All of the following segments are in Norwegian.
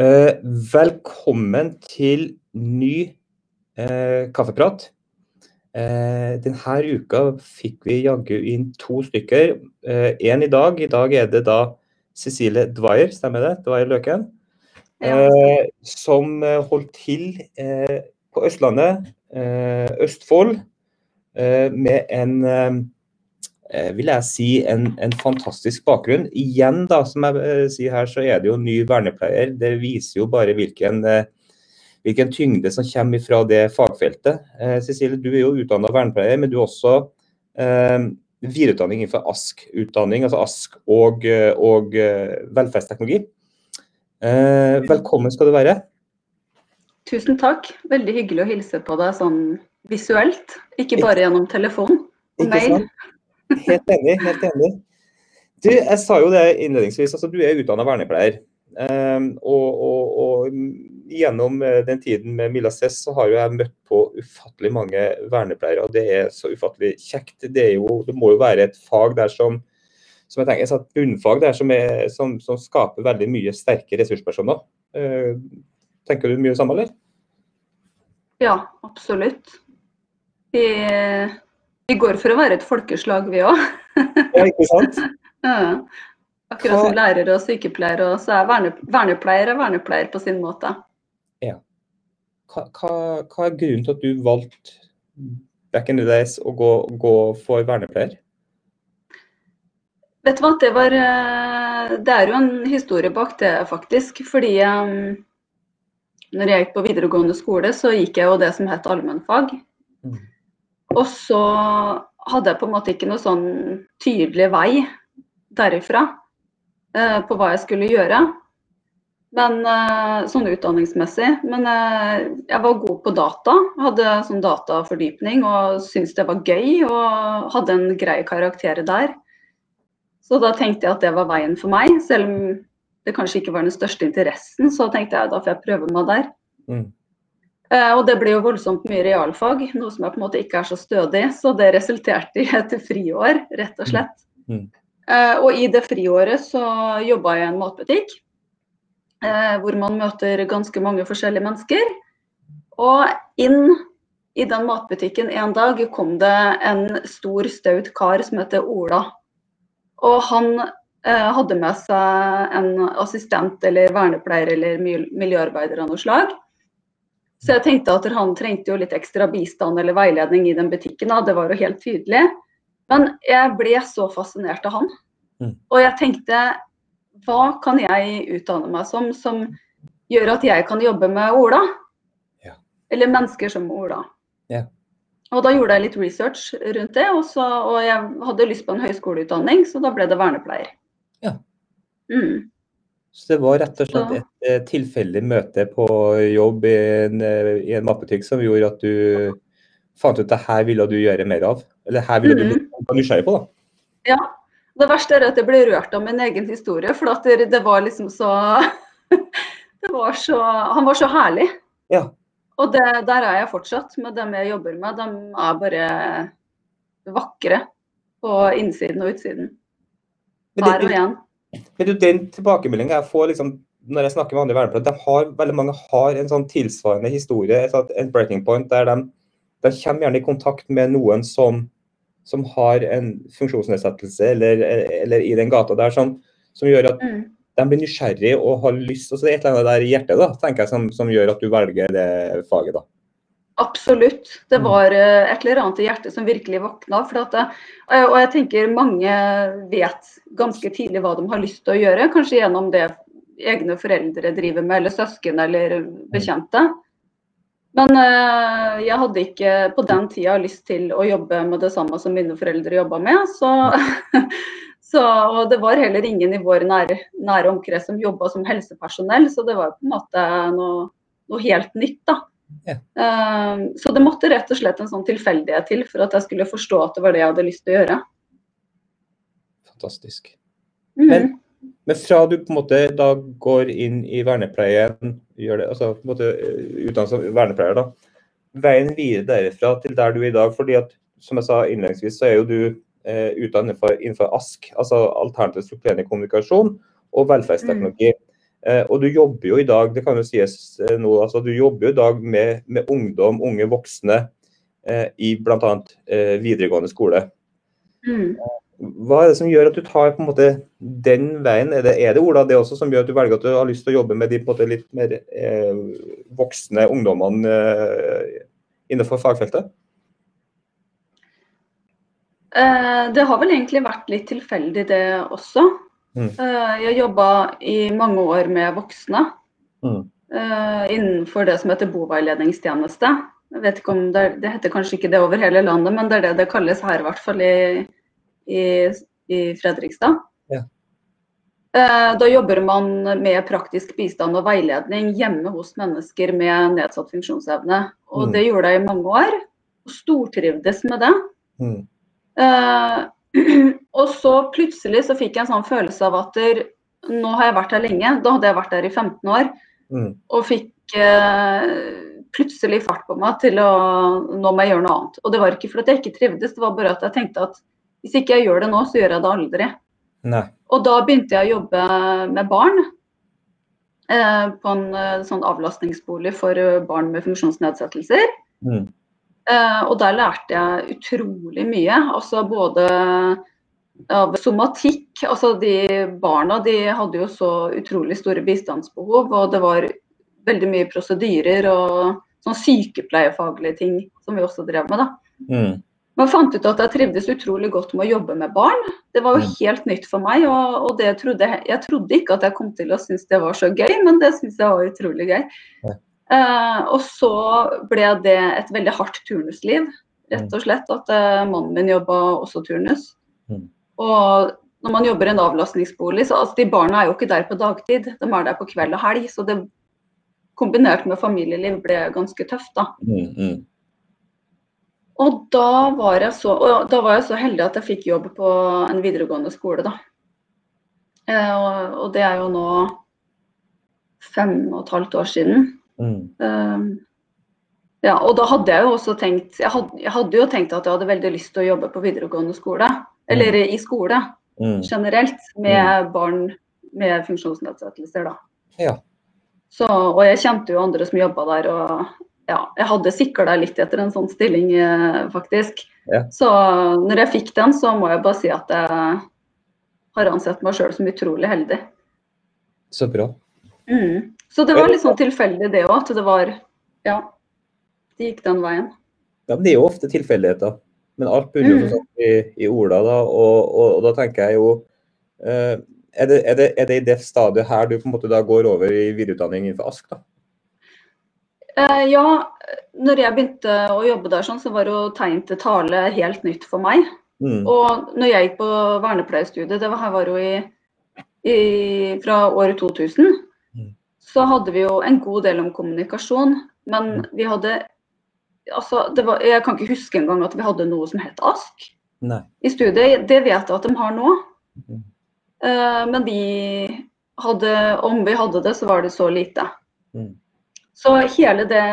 Eh, velkommen til ny eh, kaffeprat. Eh, denne uka fikk vi jaggu inn to stykker. Én i dag. I dag er det da Cecilie Dwyer, stemmer det? Dwyer Løken. Ja. som holdt til på Østlandet, Østfold, med en vil jeg si, en, en, fantastisk bakgrunn. Igjen, da, som jeg eh, sier her, så er det jo ny vernepleier. Det viser jo bare hvilken, eh, hvilken tyngde som kommer fra det fagfeltet. Cecilie, du er jo utdanna vernepleier, men du er også eh, videreutdanning innenfor ASK-utdanning, altså ASK og, og velferdsteknologi. Eh, velkommen skal du være. Tusen takk. Veldig hyggelig å hilse på deg sånn visuelt, ikke bare gjennom telefon og mail. Helt enig. helt enig. Du, jeg sa jo det innledningsvis, altså du er utdanna vernepleier. Um, og, og, og, gjennom eh, den tiden med Milla Cess så har jo jeg møtt på ufattelig mange vernepleiere. og Det er så ufattelig kjekt. Det, jo, det må jo være et fag der som som jeg tenker, et bunnfag der som, er, som, som, skaper veldig mye sterke ressurspersoner. Uh, tenker du mye samme, eller? Ja, absolutt. Vi vi går for å være et folkeslag, vi òg. ja, ikke sant? Ja. Akkurat som lærere og sykepleiere, så er verne, vernepleier og vernepleier på sin måte. Ja. Hva, hva, hva, er grunnen til at du valgte back in the days å gå, gå for vernepleier? Vet du hva, det var eh, Det er jo en historie bak det, faktisk. Fordi um, når jeg gikk på videregående skole, så gikk jeg jo det som het allmennfag. Mm. Og så hadde jeg på en måte ikke noe sånn tydelig vei derifra eh, på hva jeg skulle gjøre. Men eh, sånn utdanningsmessig. Men eh, jeg var god på data. Hadde sånn datafordypning og syntes det var gøy. Og hadde en grei karakter der. Så da tenkte jeg at det var veien for meg. Selv om det kanskje ikke var den største interessen, så tenkte jeg da får jeg prøve meg der. Mm. Eh, og det ble jo voldsomt mye realfag, noe som jeg på en måte ikke er så stødig. Så det resulterte i et friår, rett og slett. Mm. Mm. Eh, og i det friåret så jobba jeg i en matbutikk. Eh, hvor man møter ganske mange forskjellige mennesker. Og inn i den matbutikken en dag kom det en stor, staut kar som heter Ola. Og han hadde med seg en assistent eller vernepleier eller miljøarbeider av noe slag. Så jeg tenkte at han trengte jo litt ekstra bistand eller veiledning i den butikken. Da. Det var jo helt tydelig. Men jeg ble så fascinert av han. Mm. Og jeg tenkte hva kan jeg utdanne meg som som gjør at jeg kan jobbe med Ola? Ja. Eller mennesker som Ola. Ja. Og da gjorde jeg litt research rundt det, og, så, og jeg hadde lyst på en høyskoleutdanning, så da ble det vernepleier. Ja. Mm. Så det var rett og slett et, eh, tilfeldig møte på jobb i en, eh, i en matbutikk som gjorde at du fant ut at her ville du gjøre mer av? Eller her ville mm. du bli nysgjerrig på, da? Ja. Det verste er at jeg ble rørt av min egen historie, for det, det, var liksom så Det var så Han var så herlig. Ja. Og det, der er jeg fortsatt med dem jeg jobber med. De er bare vakre på innsiden og utsiden. Her og igjen. Men du, den tilbakemeldinga jeg får liksom, når jeg snakker med andre vernepleiere, veldig mange har en sånn tilsvarende historie, en breaking point, der de, de kommer gjerne i kontakt med noen som, som har en funksjonsnedsettelse, eller, eller, i den gata der, som, som gjør at mm. de blir nysgjerrig og har lyst. og Det er et eller annet der i hjertet da, tenker jeg, som, som gjør at du velger det faget. da. Absolutt. Det mm. var eh, et eller annet i hjertet som virkelig våkna. Det, eh, og jeg tenker mange vet ganske tidlig hva de har lyst til å gjøre. Kanskje gjennom det egne foreldre driver med, eller søsken eller bekjente. Men eh, jeg hadde ikke på den tida lyst til å jobbe med det samme som mine foreldre jobba med. Så, så, og det var heller ingen i vår nære, nære omkrets som jobba som helsepersonell, så det var på en måte noe, noe helt nytt. da. Ja. Uh, så det måtte rett og slett en sånn tilfeldighet til for at jeg skulle forstå at det var det jeg hadde lyst til å gjøre. Fantastisk. Mm. Men, men, fra du på en måte da går inn i vernepleien, gjør det, altså på en måte eh, utdannet som vernepleier, da, veien videre derifra til der du er i dag, fordi at som jeg sa innledningsvis, så er jo du eh, utdannet innenfor ASK, altså alternativ strukturerende kommunikasjon og velferdsteknologi. Mm. Eh, og du jobber jo i dag det kan jo sies eh, nå, altså du jobber jo i dag med, med ungdom, unge voksne eh, i bl.a. Videregående skole. Mm. Hva er det som gjør at du tar på en måte den veien? Er det, er det Ola, det også som gjør at du velger at du har lyst til å jobbe med de på en måte litt mer eh, voksne ungdommene eh, innenfor fagfeltet? Eh, det har vel egentlig vært litt tilfeldig, det også. Mm. Eh, jeg jobba i mange år med voksne Mm. eh, innenfor det som heter boveiledningstjeneste. Jeg vet ikke om det, det heter kanskje ikke det over hele landet, men det er det det kalles her, i hvert fall i, i, i Fredrikstad. Ja. Eh, Da jobber man med praktisk bistand og veiledning hjemme hos mennesker med nedsatt funksjonsevne. Og Mm. det gjorde jeg i mange år, og stortrivdes med det. Mm. Og så plutselig så fikk jeg en sånn følelse av at der, nå har jeg vært her lenge. Da hadde jeg vært der i 15 år Mm. og fikk eh, plutselig fart på meg til å nå må jeg gjøre noe annet. Og det var ikke fordi jeg ikke trivdes, det var bare at jeg tenkte at hvis ikke jeg gjør det nå, så gjør jeg det aldri. Nei. Og da begynte jeg å jobbe med barn. Eh, på en eh, sånn avlastningsbolig for eh, barn med funksjonsnedsettelser. Mm. Eh, og der lærte jeg utrolig mye. Altså både av somatikk. Altså de barna de hadde jo så utrolig store bistandsbehov, og det var veldig mye prosedyrer og sånn sykepleiefaglige ting som vi også drev med. da. Mm. Men jeg fant ut at jeg trivdes utrolig godt med å jobbe med barn. Det var jo Mm. helt nytt for meg, og, og det trodde jeg, jeg trodde ikke at jeg kom til å synes det var så gøy, men det syns jeg var utrolig gøy. Eh, og så ble det et veldig hardt turnusliv, rett og slett. At eh, mannen min jobba også turnus. Mm. Og når man jobber i en avlastningsbolig, så altså, de barna er jo ikke der på dagtid, de er der på kveld og helg. Så det kombinert med familieliv ble ganske tøft, da. Mm. Mm. Og da var, jeg så, da var jeg så heldig at jeg fikk jobb på en videregående skole, da. Eh, og, og det er jo nå fem og et halvt år siden. Mm. Um, ja, og da hadde jeg jo også tenkt jeg hadde, jeg hadde jo tenkt at jeg hadde veldig lyst til å jobbe på videregående skole. Eller i skole Mm. generelt, med barn med funksjonsnedsettelser, da. Ja. Så, og jeg kjente jo andre som jobba der, og ja, jeg hadde sikla litt etter en sånn stilling, eh, faktisk. Ja. Så når jeg fikk den, så må jeg bare si at jeg har ansett meg sjøl som utrolig heldig. Så bra. Mm. Så det var litt sånn tilfeldig det òg, at det var Ja, det gikk den veien. Ja, men det er jo ofte tilfeldigheter. Men alt bunner jo Mm. i, i Ola, da. Og, og, og da tenker jeg jo eh, er, det, er, det, er det i det stadiet her du på en måte da går over i videreutdanning innenfor ASK, da? Eh, ja, når jeg begynte å jobbe der, sånn, så var jo tegn til tale helt nytt for meg. Mm. Og når jeg gikk på vernepleierstudiet, det var, her var jo i, i, fra året 2000, Mm. Så hadde vi jo en god del om kommunikasjon. Men vi hadde altså, det var, Jeg kan ikke huske engang at vi hadde noe som het ASK Nei. i studiet. Det vet jeg at de har nå. Mhm. Uh, men vi hadde, om vi hadde det, så var det så lite. Mm. Så hele det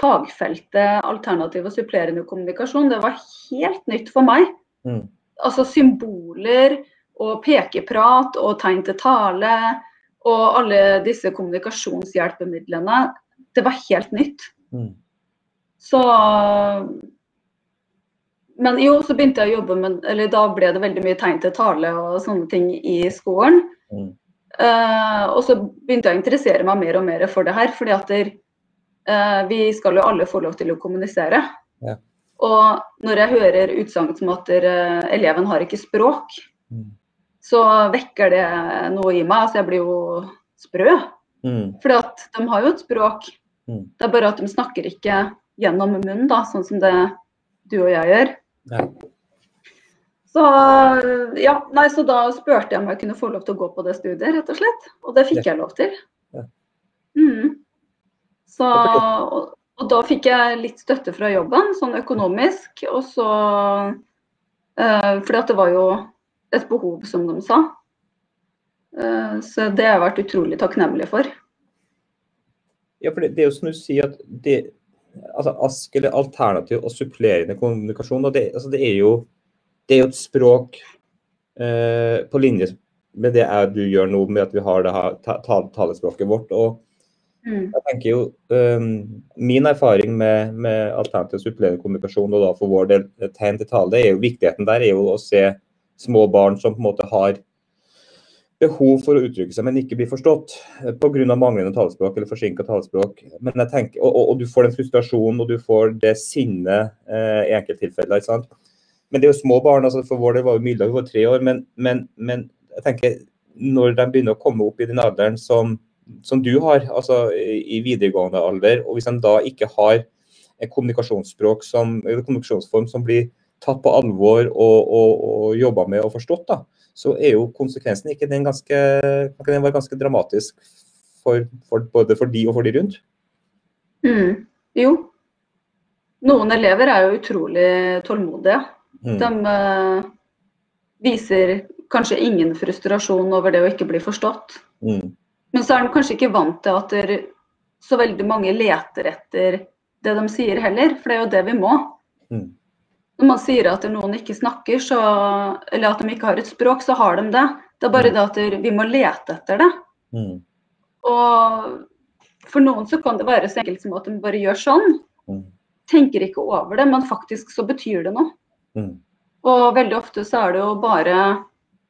fagfeltet alternativ og supplerende kommunikasjon, det var helt nytt for meg. Mm. Altså symboler og pekeprat og tegn til tale og alle disse kommunikasjonshjelpemidlene. Det var helt nytt. Mm. Så Men jo, så begynte jeg å jobbe med Eller da ble det veldig mye tegn til tale og sånne ting i skolen. Mm. Uh, og så begynte jeg å interessere meg mer og mer for det her, fordi at der, uh, vi skal jo alle få lov til å kommunisere. Ja. Og når jeg hører utsagn som at der, uh, eleven har ikke språk, Mm. Så vekker det noe i meg. Altså jeg blir jo sprø. Mm. Fordi de har jo et språk. Mm. Det er bare at de snakker ikke gjennom munnen, da, sånn som det du og jeg gjør. Ja. Så ja, nei, så da spurte jeg om jeg kunne få lov til å gå på det studiet, rett og slett. Og det fikk jeg lov til. Ja. Mm. Så, og, og da fikk jeg litt støtte fra jobben, sånn økonomisk. Og så eh, Fordi at det var jo et behov, som de sa. Eh, så det har jeg vært utrolig takknemlig for. Ja, for det, det er jo som du sier at det, altså ASK eller alternativ og supplerende kommunikasjon, og det, altså det, er, jo, det er jo et språk eh, på linje med det jeg, du gjør nå, med at vi har det her talespråket vårt. og mm. jeg tenker jo, um, Min erfaring med, med alternativ supplerende kommunikasjon, og da for vår del tegn til tale, er jo viktigheten der er jo å se små barn som på en måte har behov for å uttrykke seg, men ikke blir forstått eh, pga. manglende talespråk eller forsinka talespråk. Men jeg tenker, og, og, og, du får den frustrasjonen og du får det sinnet eh, i enkelttilfeller. ikke sant? Men det er jo små barn. altså For vår del var jo Milda var tre år. Men, men, men, jeg tenker, når de begynner å komme opp i den alderen som, som du har, altså i videregående alder, og hvis de da ikke har en kommunikasjonsspråk som, eller kommunikasjonsform som blir tatt på alvor og, og, og jobba med og forstått, da, så er jo konsekvensen ikke den ganske, den ganske dramatisk for, for, både for de og for de rundt? Mm. Jo. Noen elever er jo utrolig tålmodige. Mm. De uh, viser kanskje ingen frustrasjon over det å ikke bli forstått. Mm. Men så er de kanskje ikke vant til at der, så veldig mange leter etter det de sier heller, for det er jo det vi må. Mm. Når man sier at noen ikke snakker, så, eller at de ikke har et språk, så har de det. Det er bare mm. det at vi må lete etter det. Mm. Og for noen så kan det være så enkelt som at de bare gjør sånn. Mm. Tenker ikke over det, men faktisk så betyr det noe. Mm. Og veldig ofte så er det jo bare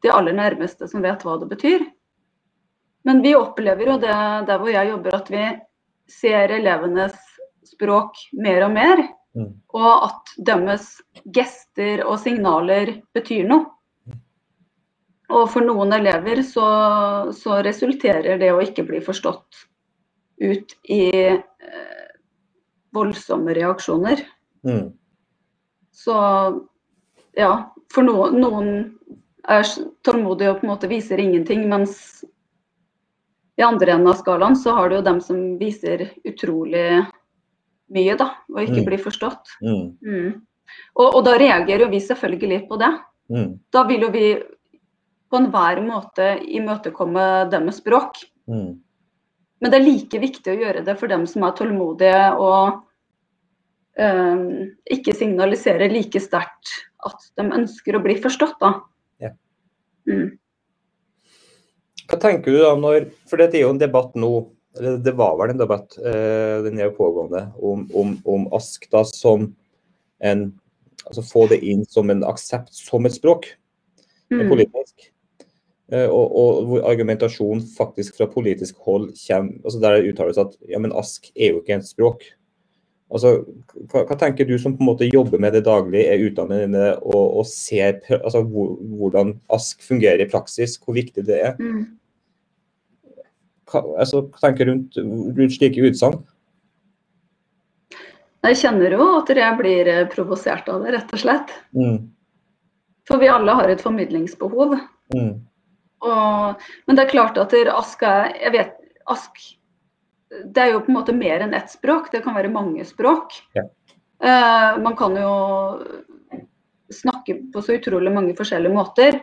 de aller nærmeste som vet hva det betyr. Men vi opplever jo det der hvor jeg jobber, at vi ser elevenes språk mer og mer. Mm. Og at deres gester og signaler betyr noe. Og for noen elever så, så resulterer det å ikke bli forstått ut i eh, voldsomme reaksjoner. Mm. Så ja, for noen, noen er tålmodige og på en måte viser ingenting, mens i andre enden av skalaen så har du jo dem som viser utrolig mye, da, og ikke mm. blir forstått. Mm. Mm. Og, og, da reagerer jo vi selvfølgelig på det. Mm. Da vil jo vi på enhver måte imøtekomme med språk. Mm. Men det er like viktig å gjøre det for dem som er tålmodige og um, ikke signaliserer like sterkt at de ønsker å bli forstått. da. Ja. Mm. Hva tenker du da når For dette er jo en debatt nå det var vel en debatt, eh, den er pågående, om, om, om ASK da som en Altså få det inn som en aksept som et språk. Mm. politisk. Eh, og, og, hvor argumentasjon faktisk fra politisk hold kommer altså Der det uttales at ja, men ASK er jo ikke et språk. Altså, hva, hva, tenker du som på en måte jobber med det daglig, er utdannet og, og ser altså, hvor, hvordan ASK fungerer i praksis, hvor viktig det er? Mm altså, tenker rundt, rundt slike utsagn? Jeg kjenner jo at jeg blir eh, provosert av det, rett og slett. Mm. For vi alle har et formidlingsbehov. Mm. Og, men det er klart at Ask er Jeg vet Ask Det er jo på en måte mer enn ett språk. Det kan være mange språk. Ja. Uh, man kan jo snakke på så utrolig mange forskjellige måter.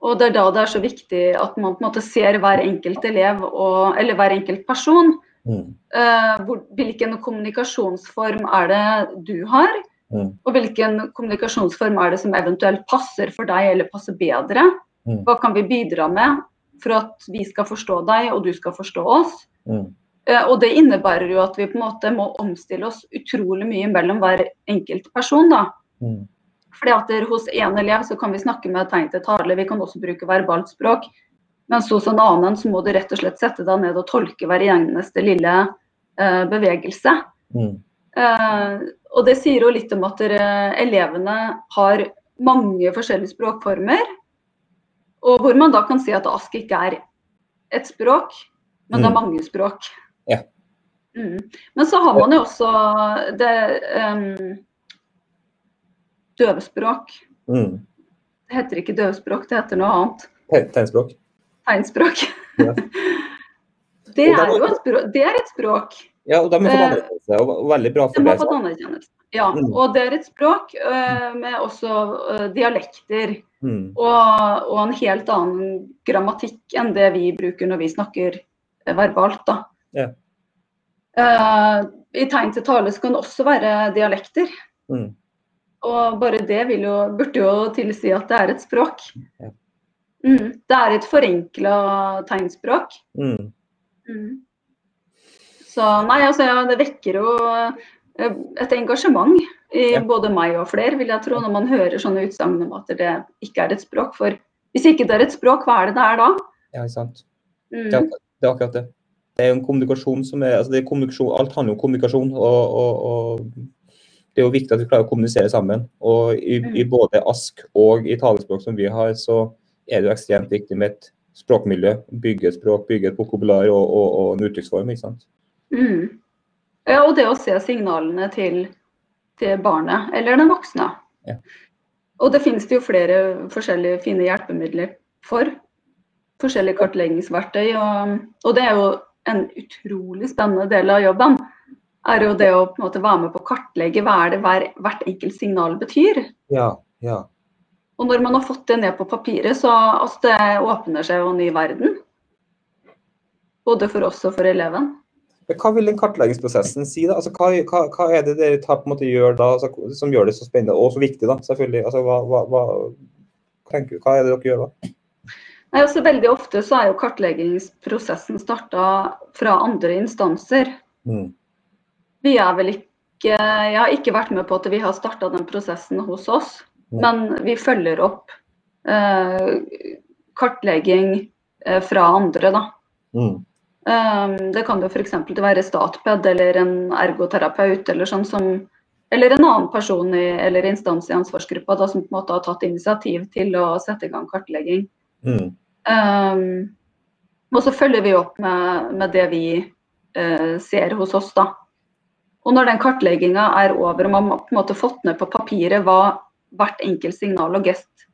Og det er da det er så viktig at man på en måte ser hver enkelt elev, og, eller hver enkelt person. Mm. Uh, hvor, hvilken kommunikasjonsform er det du har? Mm. Og hvilken kommunikasjonsform er det som eventuelt passer for deg eller passer bedre? Mm. Hva kan vi bidra med for at vi skal forstå deg og du skal forstå oss? Uh, og det innebærer jo at vi på en måte må omstille oss utrolig mye mellom hver enkelt person. da. Fordi at Hos én elev så kan vi snakke med tegn til tale, vi kan også bruke verbalt språk. Mens hos en annen så må du rett og slett sette deg ned og tolke hver eneste lille eh, bevegelse. Mm. Eh, og det sier jo litt om at der, elevene har mange forskjellige språkformer. Og hvor man da kan si at ASK ikke er et språk, men mm. det er mm. mange språk. Ja. Mm. Men så har man jo også det um, døvespråk. Mm. Det heter ikke døvespråk, det heter noe annet. Tegnspråk. Tegnspråk. Ja. det er jo språk. Det er et språk. Ja, og de har fått eh, anerkjennelse, og veldig bra for det. Ja, mm. og det er et språk uh, med også uh, dialekter. Mm. Og, og, en helt annen grammatikk enn det vi bruker når vi snakker verbalt. da. Ja. I tegn til tale så kan det også være dialekter. Mm. Og bare det jo, burde jo tilsi at det er et språk. Mm. Det er et forenkla tegnspråk. Mm. Mm. Så nei, altså ja, det vekker jo eh, et engasjement i Ja. både meg og flere, vil jeg tro, når man hører sånne utsagn om at det ikke er et språk. For hvis ikke det er et språk, hva er det det er da? Ja, ikke sant. Mm. Det er, det er akkurat det. Det er jo en kommunikasjon som er, altså det er kommunikasjon, Alt handler om kommunikasjon. og, og, og Det er jo viktig at vi klarer å kommunisere sammen. og i, Mm. i både ASK og i talespråk som vi har, så er det jo ekstremt viktig med et språkmiljø. Bygge et språk, bygge et vokabular og, og, og en uttrykksform. ikke sant? Mm. Ja, og det å se signalene til, til barnet eller den voksne. Ja. Og det finnes det jo flere forskjellige fine hjelpemidler for. Forskjellige kartleggingsverktøy. Og, og det er jo en utrolig spennende del av jobben. Er jo det å på en måte være med på å kartlegge hva er det hver, hvert enkelt signal betyr. Ja, ja. Og når man har fått det ned på papiret, så altså, det åpner seg jo en ny verden. Både for oss og for eleven. Men Hva vil den kartleggingsprosessen si? da? Altså, hva, hva, hva er det dere tar, på en måte, gjør da, altså, som gjør det så spennende og så viktig? da, selvfølgelig? Altså, hva, hva, hva, tenker, hva er det dere gjør da? Nei, altså Veldig ofte så er jo kartleggingsprosessen starta fra andre instanser. Mm. Vi er vel ikke Jeg har ikke vært med på at vi har starta den prosessen hos oss, men vi følger opp eh, kartlegging eh, fra andre, da. Mm. Um, det kan jo f.eks. være Statped eller en ergoterapeut eller sånn som eller en annen person i, eller instans i ansvarsgruppa da, som på en måte har tatt initiativ til å sette i gang kartlegging. Mm. Um, og så følger vi opp med, med det vi uh, ser hos oss, da. Og når den kartlegginga er over og man har på en måte fått ned på papiret hva hvert enkelt signal og gest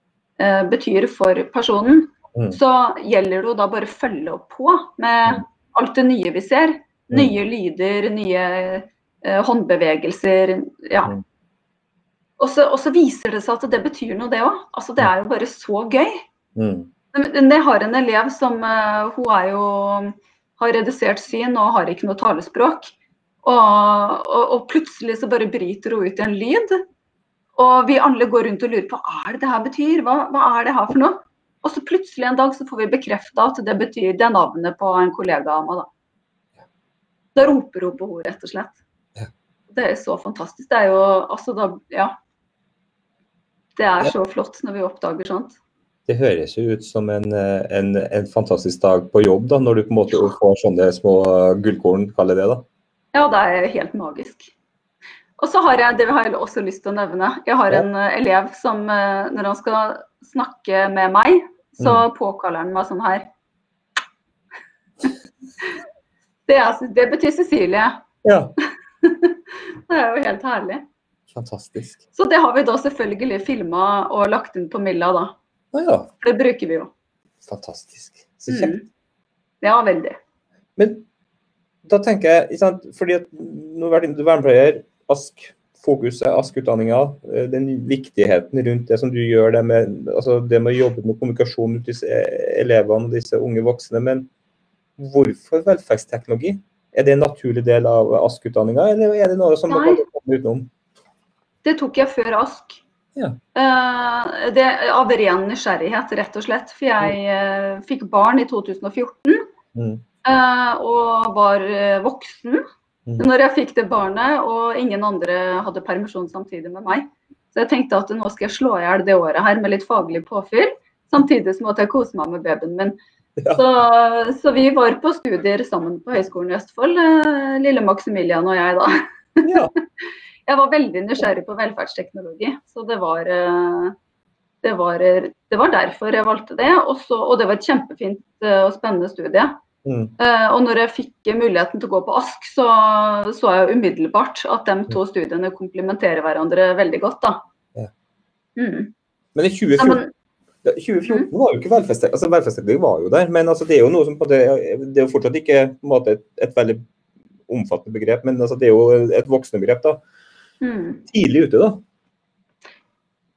eh, betyr for personen, Mm. så gjelder det jo da bare følge opp på med alt det nye vi ser. Nye lyder, nye eh, håndbevegelser. Ja. Mm. Og så, viser det seg at det betyr noe, det òg. Altså, det er jo bare så gøy. Mm. Men Jeg har en elev som uh, hun jo, har redusert syn og har ikke noe talespråk. Og, og, og plutselig så bare bryter hun ut i en lyd. Og vi alle går rundt og lurer på hva er det det her betyr. Hva, hva er det her for noe? Og så plutselig en dag så får vi bekrefta at det betyr det navnet på en kollega av meg. Da, da roper hun på henne, rett og slett. Ja. Det er så fantastisk. Det er jo altså da Ja. Det er så flott når vi oppdager sånt. Det høres jo ut som en, eh, en, en fantastisk dag på jobb, da, når du på en måte får sånne små gullkorn, kaller jeg det. da. Ja, det er helt magisk. Og så har jeg det har jeg også lyst til å nevne. Jeg har en eh, elev som eh, når han skal snakke med meg, så Mm. påkaller han meg sånn her. Det, er, det betyr Cecilie. Ja. Det er jo helt herlig. Fantastisk. Så det har vi da selvfølgelig filma og lagt inn på Milla, da. Ja. Det bruker vi jo. Fantastisk. Så kjekt. Mm. Ja, veldig. Men da tenker jeg, ikke sant, fordi at nå har du vært inne til vernepleier, ASK, fokuset, ASK-utdanninga, eh, den viktigheten rundt det som du gjør, det med, altså det med å jobbe med kommunikasjon med disse elevene og disse unge voksne. Men hvorfor velferdsteknologi? Er det en naturlig del av ASK-utdanninga, eller er det noe som Nei. dere kommer utenom? Det tok jeg før ASK. Ja. Eh, det, av ren nysgjerrighet, rett og slett. For jeg eh, fikk barn i 2014 Mm. Eh, og var eh, voksen Mm. når jeg fikk det barnet, og ingen andre hadde permisjon samtidig med meg. Så jeg tenkte at nå skal jeg slå i hjel det året her med litt faglig påfyll, samtidig som at jeg koser meg med babyen min. Ja. Så, så vi var på studier sammen på Høgskolen i Østfold, eh, lille Maximilian og jeg da. Ja. Jeg var veldig nysgjerrig på velferdsteknologi, så det var, det var, det var derfor jeg valgte det. Også, og det var et kjempefint og spennende studie. Mm. Eh, Og når jeg fikk muligheten til å gå på ASK, så så jeg umiddelbart at de to studiene komplementerer hverandre veldig godt. da. Ja. Mm. Men i Ja, 2014 men, 2014 var jo ikke velferdsteknologi, altså velferdsteknologi var jo der, men altså det er jo noe som på det, det er jo fortsatt ikke måte, et, et veldig omfattende begrep, men altså det er jo et voksende begrep. da. mm. Tidlig ute, da.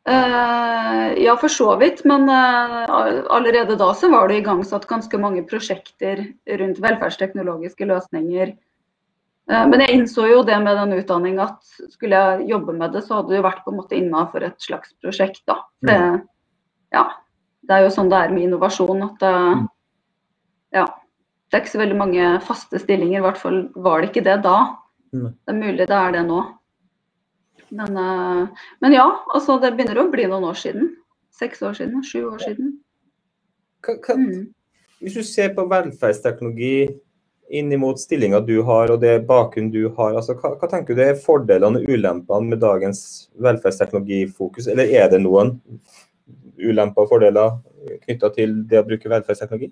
Eh, ja, for så vidt. Men eh, allerede da så var det igangsatt ganske mange prosjekter rundt velferdsteknologiske løsninger. Eh, men jeg innså jo det med den utdanninga at skulle jeg jobbe med det, så hadde det vært på en måte innafor et slags prosjekt, da. Det, ja. det er jo sånn det er med innovasjon. at det, ja, det er ikke så veldig mange faste stillinger. I hvert fall var det ikke det da. Det er mulig det er det nå. Men, uh, men ja, altså det begynner å bli noen år siden. Seks år siden, sju år siden. Hva, hva, mm. Hvis du ser på velferdsteknologi inn mot stillinga du har og det bakgrunnen du har, altså, hva, hva, tenker du er fordelene og ulempene med dagens velferdsteknologifokus? Eller er det noen ulemper og fordeler knytta til det å bruke velferdsteknologi?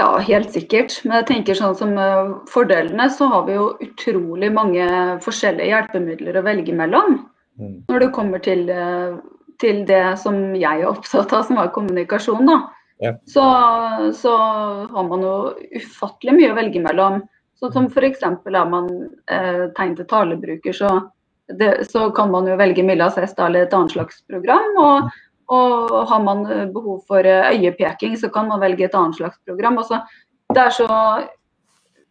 Ja, helt sikkert. Men jeg tenker sånn som uh, fordelene, så har vi jo utrolig mange forskjellige hjelpemidler å velge mellom. Mm. Når det kommer til, uh, til, det som jeg er opptatt av, som er kommunikasjon. da. Ja. Så, så, har man jo ufattelig mye å velge mellom. Sånn som f.eks. er man eh, tegn til talebruker, så, det, så, kan man jo velge Milla Cesta eller et annet slags program. Og, og har man eh, behov for eh, øyepeking, så kan man velge et annet slags program. Altså, det er så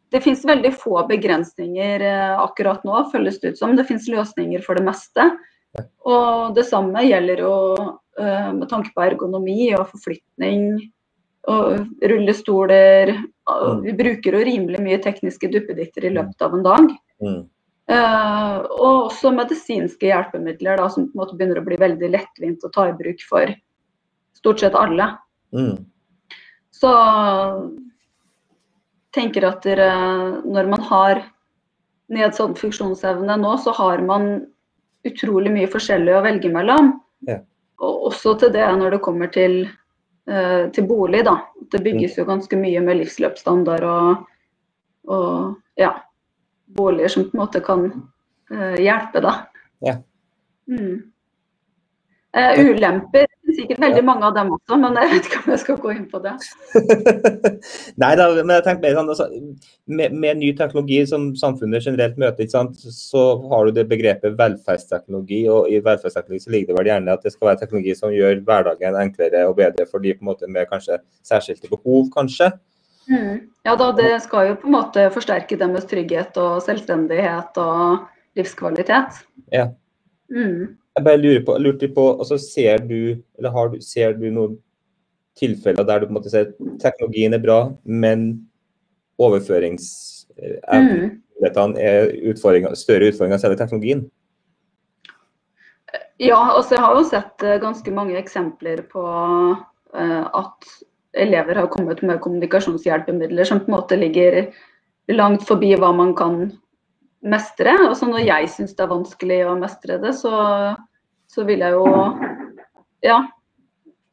det finnes veldig få begrensninger eh, akkurat nå, føles det ut som. Det finnes løsninger for det meste. Og det samme gjelder jo med tanke på ergonomi og forflytning og rullestoler. Mm. Vi bruker jo rimelig mye tekniske duppeditter i løpet av en dag. Mm. Uh, og også medisinske hjelpemidler da, som på en måte begynner å bli veldig lettvint å ta i bruk for stort sett alle. Mm. Så tenker at dere, når man har nedsatt funksjonsevne nå, så har man utrolig mye forskjellig å velge mellom. Ja. Og også til det når det kommer til, uh, til bolig, da. Det bygges jo ganske mye med livsløpsstandard og, og ja boliger som på en måte kan uh, hjelpe, da. Ja. Mm. Uh, ulemper sikkert veldig mange av dem også, men jeg vet ikke om jeg skal gå inn på det. Nei da, men jeg tenker sånn, altså, med, med, ny teknologi som samfunnet generelt møter, så har du det begrepet velferdsteknologi. og I velferdsteknologi så ligger det vel gjerne at det skal være teknologi som gjør hverdagen enklere og bedre for de på en måte med kanskje særskilte behov, kanskje. Mm. Ja da, det skal jo på en måte forsterke deres trygghet og selvstendighet og livskvalitet. Ja. Mm. Jeg bare lurer på, lurer på altså Ser du eller har du, ser du noen tilfeller der du på en måte ser teknologien er bra, men overføringsevnen mm. er utfordringer, større utfordringer enn selve teknologien? Ja, altså jeg har jo sett eh, ganske mange eksempler på uh, at elever har kommet med kommunikasjonshjelpemidler som på en måte ligger langt forbi hva man kan mestre. Altså når jeg syns det er vanskelig å mestre det, så, så vil jeg jo ja,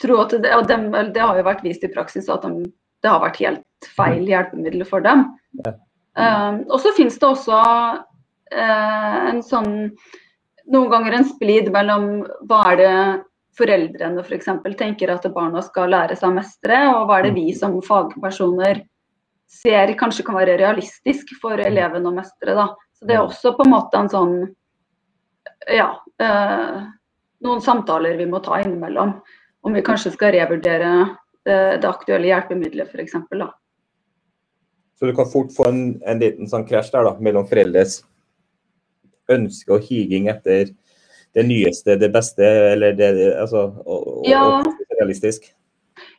tro at det, og dem, det har jo vært vist i praksis at de, det har vært helt feil hjelpemiddel for dem. Ja. Um, og så finnes det også uh, en sånn noen ganger en splid mellom hva er det foreldrene f.eks. For tenker at barna skal lære seg å mestre, og hva er det vi mm. som fagpersoner ser kanskje kan være realistisk for eleven å mestre. Da. Så det er også på en måte en sånn ja, eh, noen samtaler vi må ta innimellom. Om vi kanskje skal revurdere det, eh, det aktuelle hjelpemiddelet f.eks. Så du kan fort få en, en liten sånn krasj der da, mellom foreldres ønske og higing etter det nyeste, det beste, eller det altså, og, ja. og realistisk?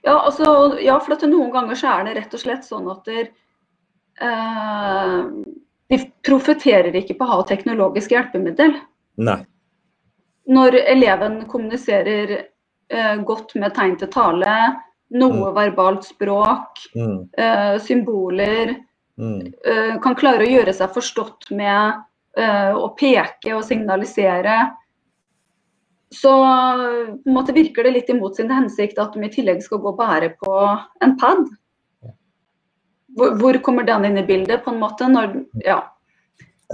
Ja, altså, ja, for noen ganger så er det rett og slett sånn at der, eh, de profeterer ikke på å ha teknologisk hjelpemiddel. Nei. Når eleven kommuniserer eh, godt med tegn til tale, noe mm. verbalt språk, mm. eh, symboler, mm. Eh, kan klare å gjøre seg forstått med eh, å peke og signalisere, så på en måte virker det litt imot sin hensikt at de i tillegg skal gå og bære på en pad. Hvor, hvor, kommer den inn i bildet, på en måte? Når, ja.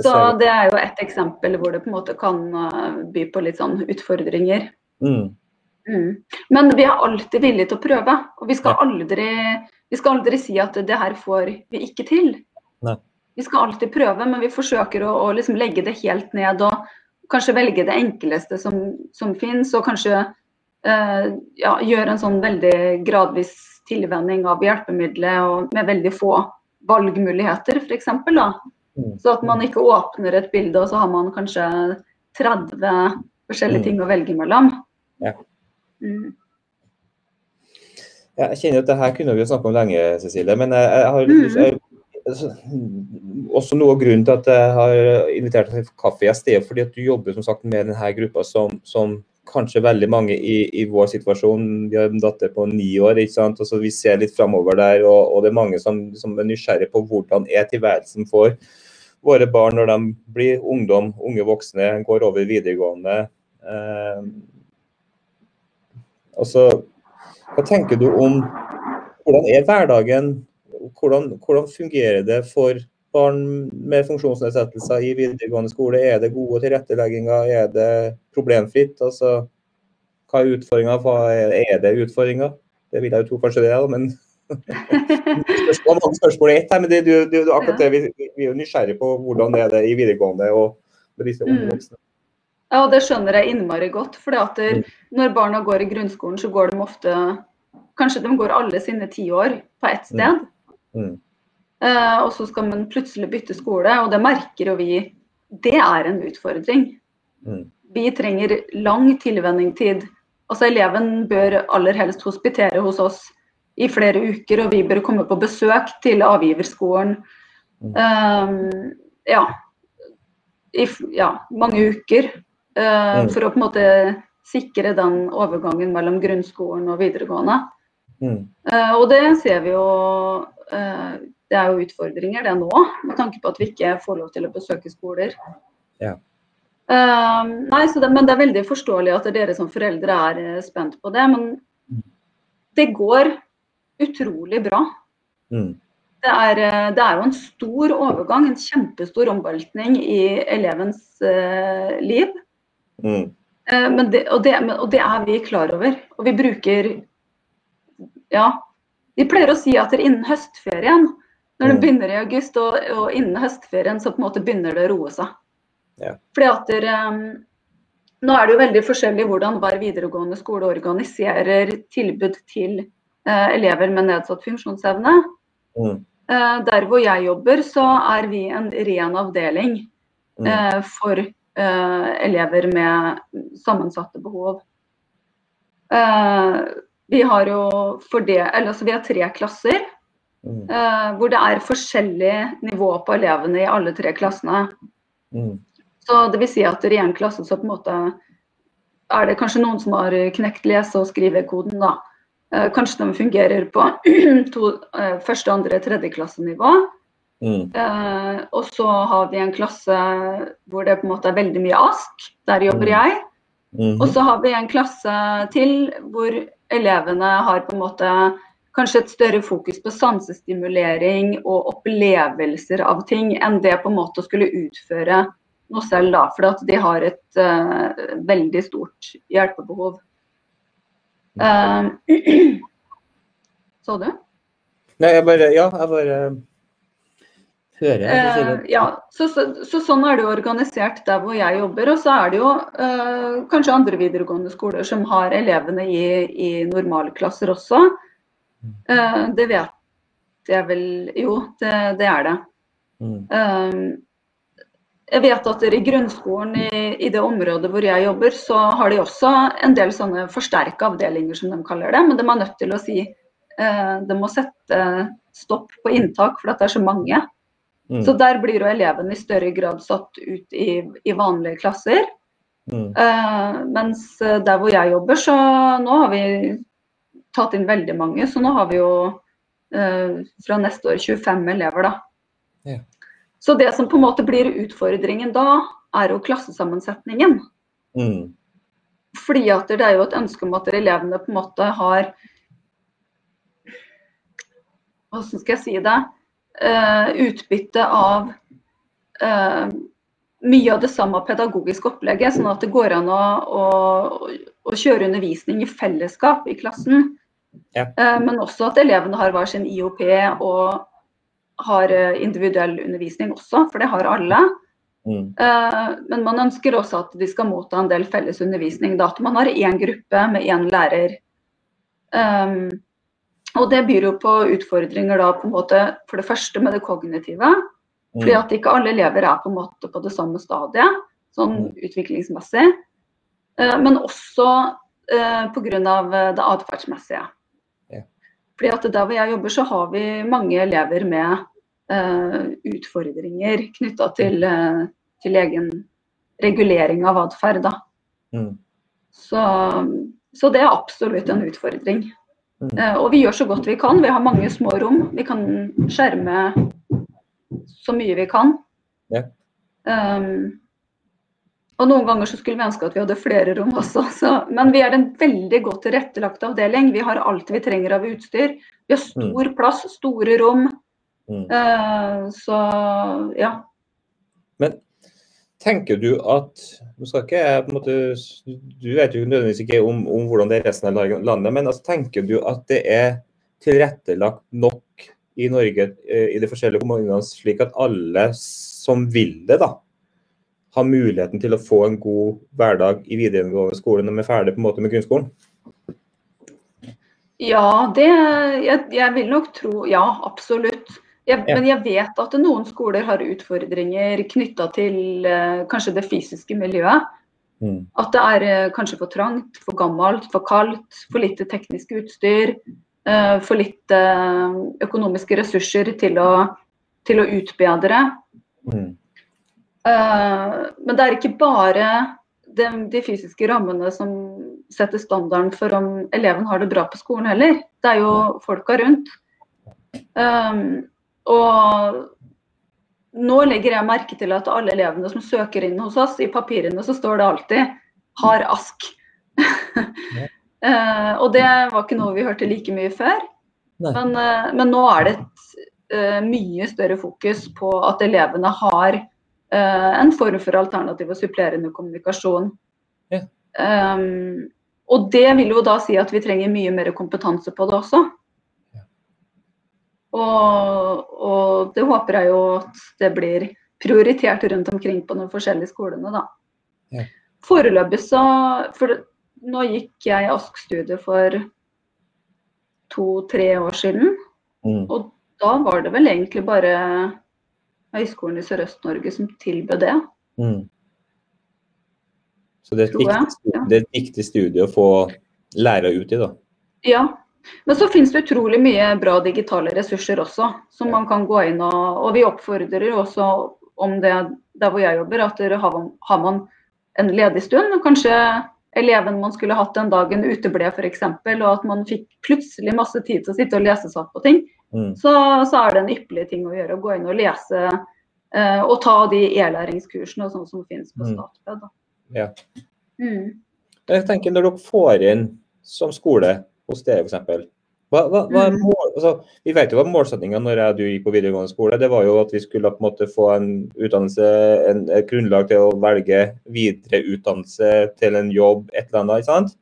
Så det er jo et eksempel hvor det på en måte kan uh, by på litt sånn utfordringer. Mm. Mm. Men vi er alltid villige til å prøve. Og vi skal aldri, vi skal aldri si at det her får vi ikke til. Nei. Vi skal alltid prøve, men vi forsøker å, å liksom legge det helt ned. og kanskje velge det enkleste som, som finnes, og kanskje eh, ja, gjøre en sånn veldig gradvis tilvenning av hjelpemiddelet og med veldig få valgmuligheter, f.eks. Mm. Så at man ikke åpner et bilde, og så har man kanskje 30 forskjellige mm. ting å velge mellom. Ja. Mm. Ja, jeg kjenner at det her kunne vi jo snakke om lenge, Cecilie. Men jeg, jeg har Mm. jeg, også noe av grunnen til at jeg har invitert deg til kaffegjest, er fordi at du jobber som sagt med denne gruppa som, som kanskje veldig mange i, i vår situasjon Vi har en datter på ni år. ikke sant? Altså, vi ser litt framover der, og, og det er mange som, som er nysgjerrige på hvordan er tilværelsen for våre barn når de blir ungdom, unge voksne, går over videregående. Eh, altså, hva tenker du om hvordan er hverdagen? Hvordan, hvordan fungerer det for barn med funksjonsnedsettelser i videregående skole? Er det gode tilrettelegginger? Er det problemfritt? Altså, hva er utfordringa? Er, det utfordringer? Det vil jeg jo tro kanskje det er, men spørsmål, er ett her, men det, det, det, akkurat det, vi, vi er nysgjerrige på hvordan det er det i videregående og med disse unge Mm. voksne. Ja, det skjønner jeg innmari godt. For Mm. når barna går i grunnskolen, så går de ofte Kanskje de går alle sine ti år på ett sted. Mm. Eh, og så skal man plutselig bytte skole, og det merker jo vi. Det er en utfordring. Mm. Vi trenger lang tilvenningstid. Altså Eleven bør aller helst hospitere hos oss i flere uker, og vi bør komme på besøk til avgiverskolen. Mm. Uh, ja. I ja, mange uker. Uh, Mm. For å på en måte sikre den overgangen mellom grunnskolen og videregående. Mm. Og det ser vi jo Det er jo utfordringer det nå, med tanke på at vi ikke får lov til å besøke skoler. Ja. Eh, nei, så det, men det er veldig forståelig at dere som foreldre er eh, spent på det. Men det går utrolig bra. Mm. Det er, eh, det er jo en stor overgang, en kjempestor omveltning i elevens uh, liv. Mm. Uh, Men det, og, og det er vi klar over. Og vi bruker Ja. Vi pleier å si at det er innen høstferien, når det Mm. begynner i august, og, og innen høstferien så på en måte begynner det å roe seg. Ja. Fordi at der, um, Nå er det jo veldig forskjellig hvordan hver videregående skole organiserer tilbud til uh, elever med nedsatt funksjonsevne. Mm. Uh, der hvor jeg jobber, så er vi en ren avdeling eh, for elever med sammensatte behov. Eh, vi har jo for det, eller, altså, vi har tre klasser Mm. Uh, hvor det er forskjellig nivå på elevene i alle tre klassene. Mm. Så det vil si at i en klasse så på en måte er det kanskje noen som har knekt lese- og skrivekoden, da. Eh, kanskje de fungerer på to, eh, første, andre, tredjeklassenivå. Mm. Eh, og så har vi en klasse hvor det på en måte er veldig mye ASK. Der jobber Mm. jeg. -hmm. Og så har vi en klasse til hvor elevene har på en måte kanskje et større fokus på sansestimulering og opplevelser av ting enn det på en måte å skulle utføre noe selv, da. For at de har et uh, veldig stort hjelpebehov. Uh, så du? Nei, jeg bare Ja, jeg bare hører. Eh, Cecilie. ja, så, så, så sånn er det jo organisert der hvor jeg jobber. Og så er det jo eh, kanskje andre videregående skoler som har elevene i, i normalklasser også. Eh, det vet jeg vel Jo, det, det er det. Mm. Eh, jeg vet at i grunnskolen i, i det området hvor jeg jobber, så har de også en del sånne forsterka avdelinger, som de kaller det. Men de er nødt til å si eh, De må sette stopp på inntak, for det er så mange. Mm. Så der blir jo elevene i større grad satt ut i, i vanlige klasser. Mm. Uh, mens eh, der hvor jeg jobber, så nå har vi tatt inn veldig mange. Så nå har vi jo uh, fra neste år 25 elever, da. Yeah. Så det som på en måte blir utfordringen da, er jo klassesammensetningen. Mm. Fordi at det er jo et ønske om at elevene på en måte har Hvordan skal jeg si det? Eh, utbytte av eh, mye av det samme pedagogiske opplegget, sånn at det går an å, å, å kjøre undervisning i fellesskap i klassen. Ja. Eh, men også at elevene har hver sin IOP og har individuell undervisning også, for det har alle. Mm. Men man ønsker også at de skal motta en del felles undervisning. Da, at man har én gruppe med én lærer. Um, og det byr jo på utfordringer da på en måte for det første med det kognitive. Fordi Mm. at ikke alle elever er på en måte på det samme stadiet, sånn Mm. utviklingsmessig. Eh, Men også eh, pga. det atferdsmessige. Fordi at Der hvor jeg jobber, så har vi mange elever med eh, utfordringer knytta til, eh, til egen regulering av atferd. Mm. Så, så det er absolutt en utfordring. Mm. Eh, og vi gjør så godt vi kan. Vi har mange små rom. Vi kan skjerme så mye vi kan. Ja. Um, og noen ganger så skulle vi ønske at vi hadde flere rom også. Så, men vi er en veldig godt tilrettelagt avdeling. Vi har alt vi trenger av utstyr. Vi har stor plass, store rom. Mm. Uh, så ja. Men tenker du at nå skal ikke jeg på en måte, Du vet jo nødvendigvis ikke om, om hvordan det er resten av landet, men altså, tenker du at det er tilrettelagt nok i Norge eh, i de forskjellige kommunene, slik at alle som vil det, da, har muligheten til å få en god hverdag i videregående skole når vi er ferdig på en måte med grunnskolen? Ja, det jeg, jeg vil nok tro Ja, absolutt. Jeg, Ja. Men jeg vet at noen skoler har utfordringer knytta til eh, kanskje det fysiske miljøet. Mm. At det er eh, kanskje for trangt, for gammelt, for kaldt, for lite teknisk utstyr. eh, for lite eh, økonomiske ressurser til å, til å utbedre. Mm. Eh, men det er ikke bare de, de fysiske rammene som setter standarden for om eleven har det bra på skolen heller. Det er jo folka rundt. Um, og nå legger jeg merke til at alle elevene som søker inn hos oss, i papirene så står det alltid 'har ask'. uh, og det var ikke noe vi hørte like mye før. Men, uh, men nå er det et uh, mye større fokus på at elevene har eh, en form for alternativ og supplerende kommunikasjon. Um, og det vil jo da si at vi trenger mye mer kompetanse på det også. Og, og det håper jeg jo at det blir prioritert rundt omkring på de forskjellige skolene, da. Ja. Foreløpig så For nå gikk jeg ASK-studiet for to-tre år siden. Mm. Og da var det vel egentlig bare Høgskolen i Sørøst-Norge som tilbød det. Mm. Så det er, et viktig, stu- ja. det er et viktig studie å få lærere ut i, da. Ja. Men så finnes det utrolig mye bra digitale ressurser også, som man kan gå inn og Og vi oppfordrer også om det der hvor jeg jobber, at har, man en ledig stund, og kanskje eleven man skulle hatt den dagen uteble f.eks., og at man fikk plutselig masse tid til å sitte og lese seg opp på ting, Mm. så, så er det en ypperlig ting å gjøre. Å gå inn og lese eh, og ta de e-læringskursene og sånn som finnes på Mm. Statped. Ja. Mm. Jeg tenker Når dere får inn som skole hos dere f.eks. Hva, hva, hva Mm. mål, altså, vi vet jo hva målsettinga når jeg, du gikk på videregående skole. Det var jo at vi skulle på en måte få en utdannelse, en, et grunnlag til å velge videre utdannelse til en jobb, et eller annet. ikke sant?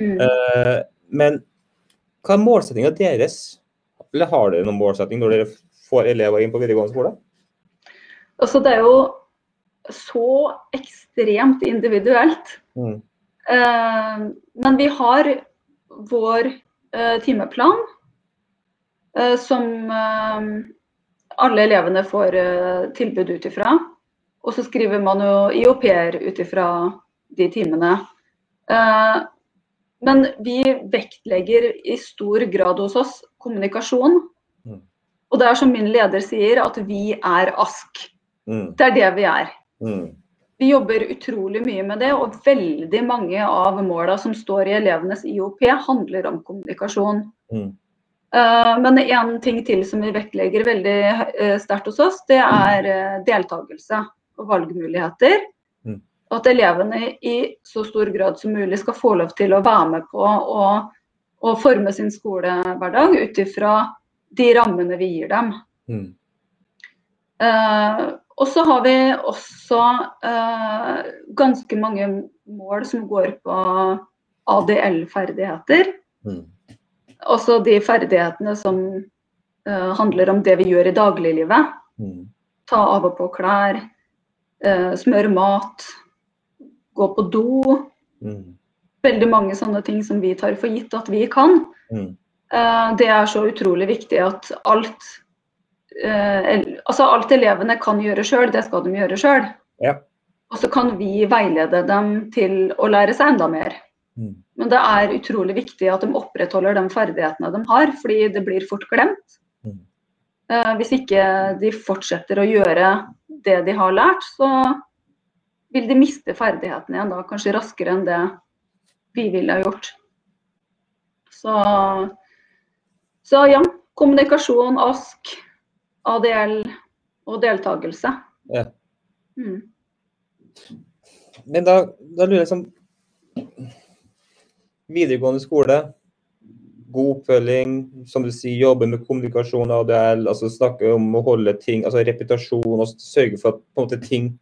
Mm. Eh, men hva er målsettinga deres? Eller har dere noen målsetting når dere får elever inn på videregående skole? Altså, det er jo så ekstremt individuelt. Mm. Eh, men vi har vår eh, timeplan eh, som eh, alle elevene får eh, tilbud ut ifra. Og så skriver man jo IOP-er ut ifra de timene. Eh, men vi vektlegger i stor grad hos oss kommunikasjon. Mm. Og det er som min leder sier, at vi er ASK. Mm. Det er det vi er. Mm. Vi jobber utrolig mye med det, og veldig mange av måla som står i elevenes IOP, handler om kommunikasjon. Mm. Eh, men en ting til som vi vektlegger veldig eh, sterkt hos oss, det er eh, deltakelse og valgmuligheter. Mm. At elevene i så stor grad som mulig skal få lov til å være med på å, å forme sin skolehverdag ut ifra de rammene vi gir dem. Mm. Og så har vi også eh, ganske mange mål som går på ADL-ferdigheter. Mm. Også de ferdighetene som eh, handler om det vi gjør i dagliglivet. Mm. Ta av og på klær, eh, smøre mat, gå på do. Mm. Veldig mange sånne ting som vi tar for gitt at vi kan. Mm. Eh, det er så utrolig viktig at alt altså alt elevene kan gjøre sjøl, det skal de gjøre sjøl. Ja. Og så kan vi veilede dem til å lære seg enda mer. Mm. Men det er utrolig viktig at de opprettholder de ferdighetene de har, fordi det blir fort glemt. Mm. Eh, hvis ikke de fortsetter å gjøre det de har lært, så vil de miste ferdighetene igjen da, kanskje raskere enn det vi ville ha gjort. Så, så ja, kommunikasjon, ASK, ADL og deltakelse. Ja. Mm. Men da, da lurer jeg sånn Videregående skole, god oppfølging, som du sier, jobbe med kommunikasjon, ADL, altså snakke om å holde ting, altså reputasjon, og sørge for at måte, ting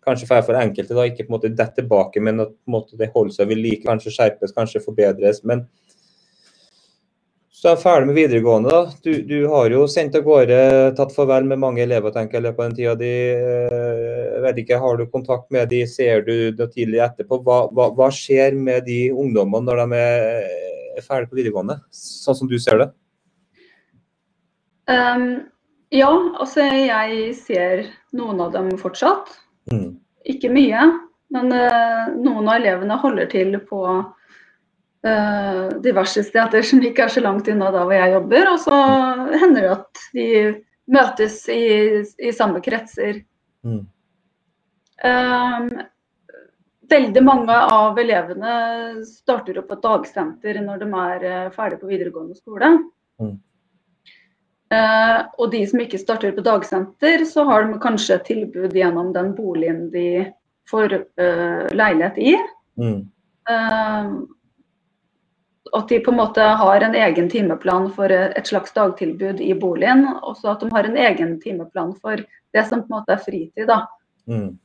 kanskje for, for enkelte da, ikke på en måte detter tilbake, men at på en måte, det holder seg ved like, kanskje skjerpes, kanskje forbedres. men så er jeg ferdig med videregående. da. Du, du, har jo sendt av gårde, tatt farvel med mange elever tenker jeg, i løpet av den tida di. Eh, jeg vet ikke, Har du kontakt med de, ser du det tidlig etterpå? Hva, hva, hva skjer med de ungdommene når de er ferdig på videregående, sånn som du ser det? Um, ja, altså jeg ser noen av dem fortsatt. Mm. Ikke mye, men uh, noen av elevene holder til på diverse steder som ikke er så langt unna da hvor jeg jobber. Og så hender det at de møtes i, i samme kretser. Mm. Um, veldig mange av elevene starter opp på et dagsenter når de er uh, ferdig på videregående skole. Mm. Uh, og de som ikke starter på dagsenter, så har de kanskje et tilbud gjennom den boligen de får uh, leilighet i. Mm. Uh, at de på en måte har en egen timeplan for et slags dagtilbud i boligen. Og så at de har en egen timeplan for det som på en måte er fritid. da. Mm.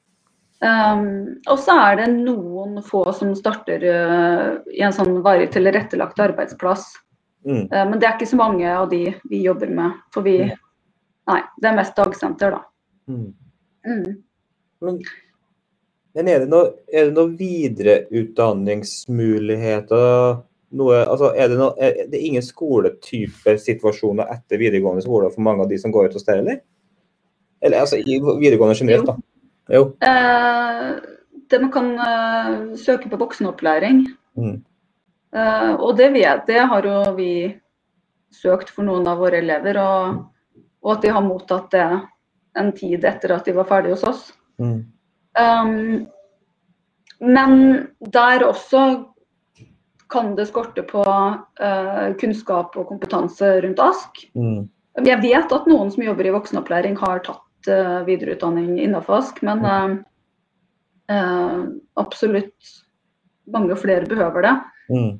Um, og så er det noen få som starter uh, i en sånn varig tilrettelagt arbeidsplass. Mm. Uh, men det er ikke så mange av de vi jobber med. For vi Nei, det er mest dagsenter, da. Mm. Mm. Men, men er det noen det noe videreutdanningsmuligheter? Noe, altså er det, noe, er det ingen skoletype situasjoner etter videregående skole for mange av de som går ut hos deg, eller? Eller altså i videregående generelt, da? Jo. Eh, det man kan uh, søke på voksenopplæring. Mm. Uh, og det vet det har jo vi søkt for noen av våre elever, og, og at de har mottatt det en tid etter at de var ferdige hos oss. Mm. Um, men der også kan det skorte på uh, kunnskap og kompetanse rundt ASK. Mm. Jeg vet at noen som jobber i voksenopplæring har tatt uh, videreutdanning innenfor ASK, men uh, absolutt mange flere behøver det. Mm.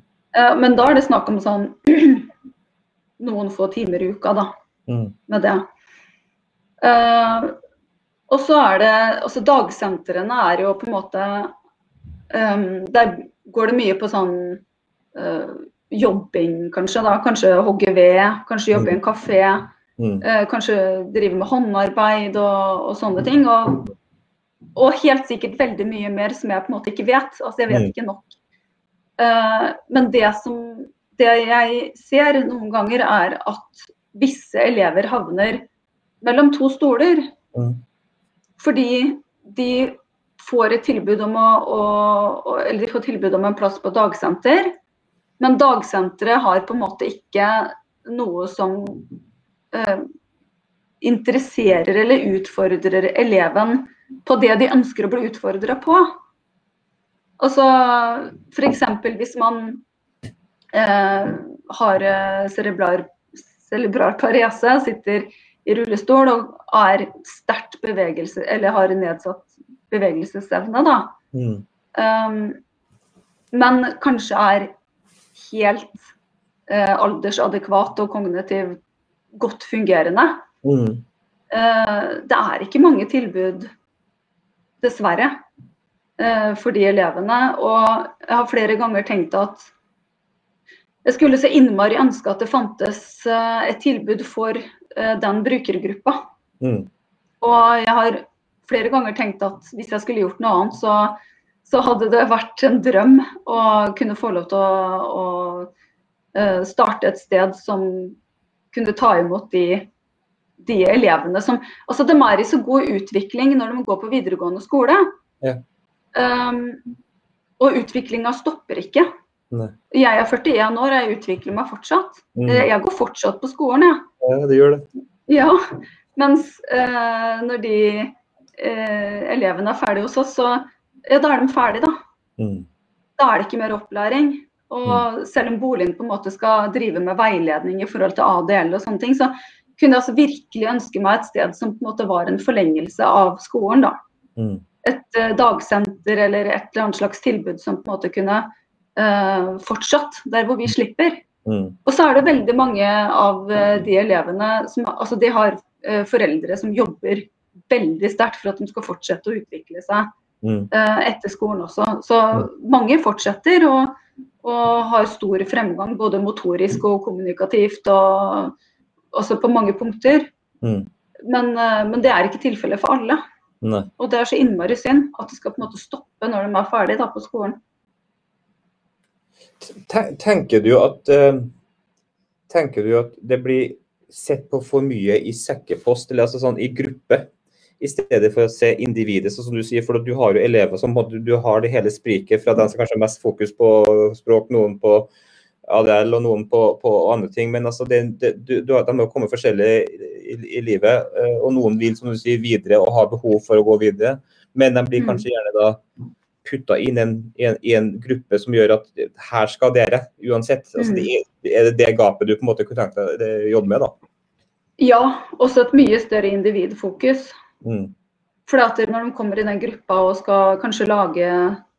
men da er det snakk om sånn noen få timer i uka da, Mm. med det. og så er det altså Dagsentrene er jo på en måte um, Der går det mye på sånn jobbing, kanskje. da, Kanskje hogge ved, kanskje jobbe i en kafé. Mm. Uh, kanskje drive med håndarbeid og, og sånne ting. Og, og, helt sikkert veldig mye mer som jeg på en måte ikke vet. Altså jeg vet Mm. ikke nok. Uh, men det som det jeg ser noen ganger, er at visse elever havner mellom to stoler. Mm. Fordi de får et tilbud om å, å Eller de får tilbud om en plass på dagsenter. Men dagsenteret har på en måte ikke noe som eh, interesserer eller utfordrer eleven på det de ønsker å bli utfordra på. Altså f.eks. hvis man eh, har eh, cerebral, cerebral parese, sitter i rullestol og er sterkt bevegelse, eller har nedsatt bevegelsesevne, da. Mm. Um, men kanskje er helt eh, aldersadekvat og kognitivt godt fungerende. Mm. Eh, det er ikke mange tilbud, dessverre, eh, for de elevene. Og jeg har flere ganger tenkt at jeg skulle så innmari ønske at det fantes eh, et tilbud for eh, den brukergruppa. Mm. Og jeg har flere ganger tenkt at hvis jeg skulle gjort noe annet, så, så hadde det vært en drøm å kunne få lov til å, å eh, starte et sted som kunne ta imot de, de elevene som Altså, de er i så god utvikling når de går på videregående skole. Ja. Um, og utviklinga stopper ikke. Nei. Jeg er 41 år, jeg utvikler meg fortsatt. Mm. Eh, Jeg går fortsatt på skolen, jeg. Ja, det gjør det. Ja. Mens uh, når de uh, elevene er ferdige hos oss, så ja, da er de ferdige, da. Mm. Da er det ikke mer opplæring. Og selv om boligen på en måte skal drive med veiledning i forhold til ADL og sånne ting, så kunne jeg altså virkelig ønske meg et sted som på en måte var en forlengelse av skolen. da. Mm. Et uh, dagsenter eller et eller annet slags tilbud som på en måte kunne uh, fortsatt der hvor vi slipper. Mm. Og så er det veldig mange av uh, de elevene som altså de har foreldre som jobber veldig sterkt for at de skal fortsette å utvikle seg Mm. eh, etter skolen også. Så mange fortsetter og, og har stor fremgang både motorisk og kommunikativt og også på mange punkter. Mm. Men, eh, men det er ikke tilfellet for alle. Nei. Og det er så innmari synd at det skal på en måte stoppe når de er ferdige da, på skolen. Tenker du at eh, Tenker du at det blir sett på for mye i sekkepost, eller altså sånn i gruppe, i stedet for å se individet, sånn som du sier? For du har jo elever som du har det hele spriket fra den som kanskje har mest fokus på språk, noen på ADL og noen på, på andre ting. Men altså det, det, du, du, de må komme forskjellig i, i livet, eh, og noen vil som du sier, videre og har behov for å gå videre. Men de blir Mm. kanskje gjerne da putta inn en, i, en, i en gruppe som gjør at her skal dere, uansett. Altså, Mm. det er, er det det gapet du på en måte kunne tenkt deg å jobbe med? da? Ja, også et mye større individfokus. Mm. For når de kommer i den gruppa og skal kanskje lage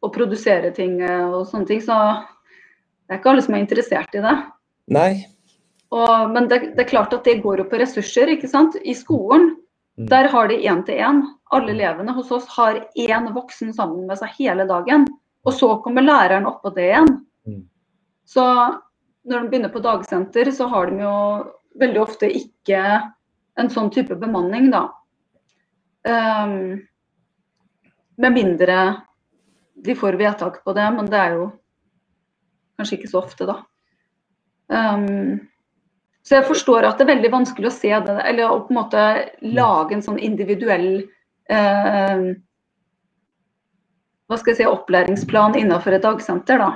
og produsere ting eh, og sånne ting, så det er ikke alle som er interessert i det. Nei. Og, men det, det er klart at det går jo på ressurser, ikke sant. I skolen, Mm. der har de én til én. Alle elevene hos oss har én voksen sammen med seg hele dagen. Og så kommer læreren oppå det igjen. Mm. Så når de begynner på dagsenter, så har de jo veldig ofte ikke en sånn type bemanning, da. Ehm, med mindre de får vedtak på det, men det er jo kanskje ikke så ofte, da. Um, så jeg forstår at det er veldig vanskelig å se det, eller å på en måte lage en sånn individuell eh, hva skal jeg si, opplæringsplan innenfor et dagsenter da,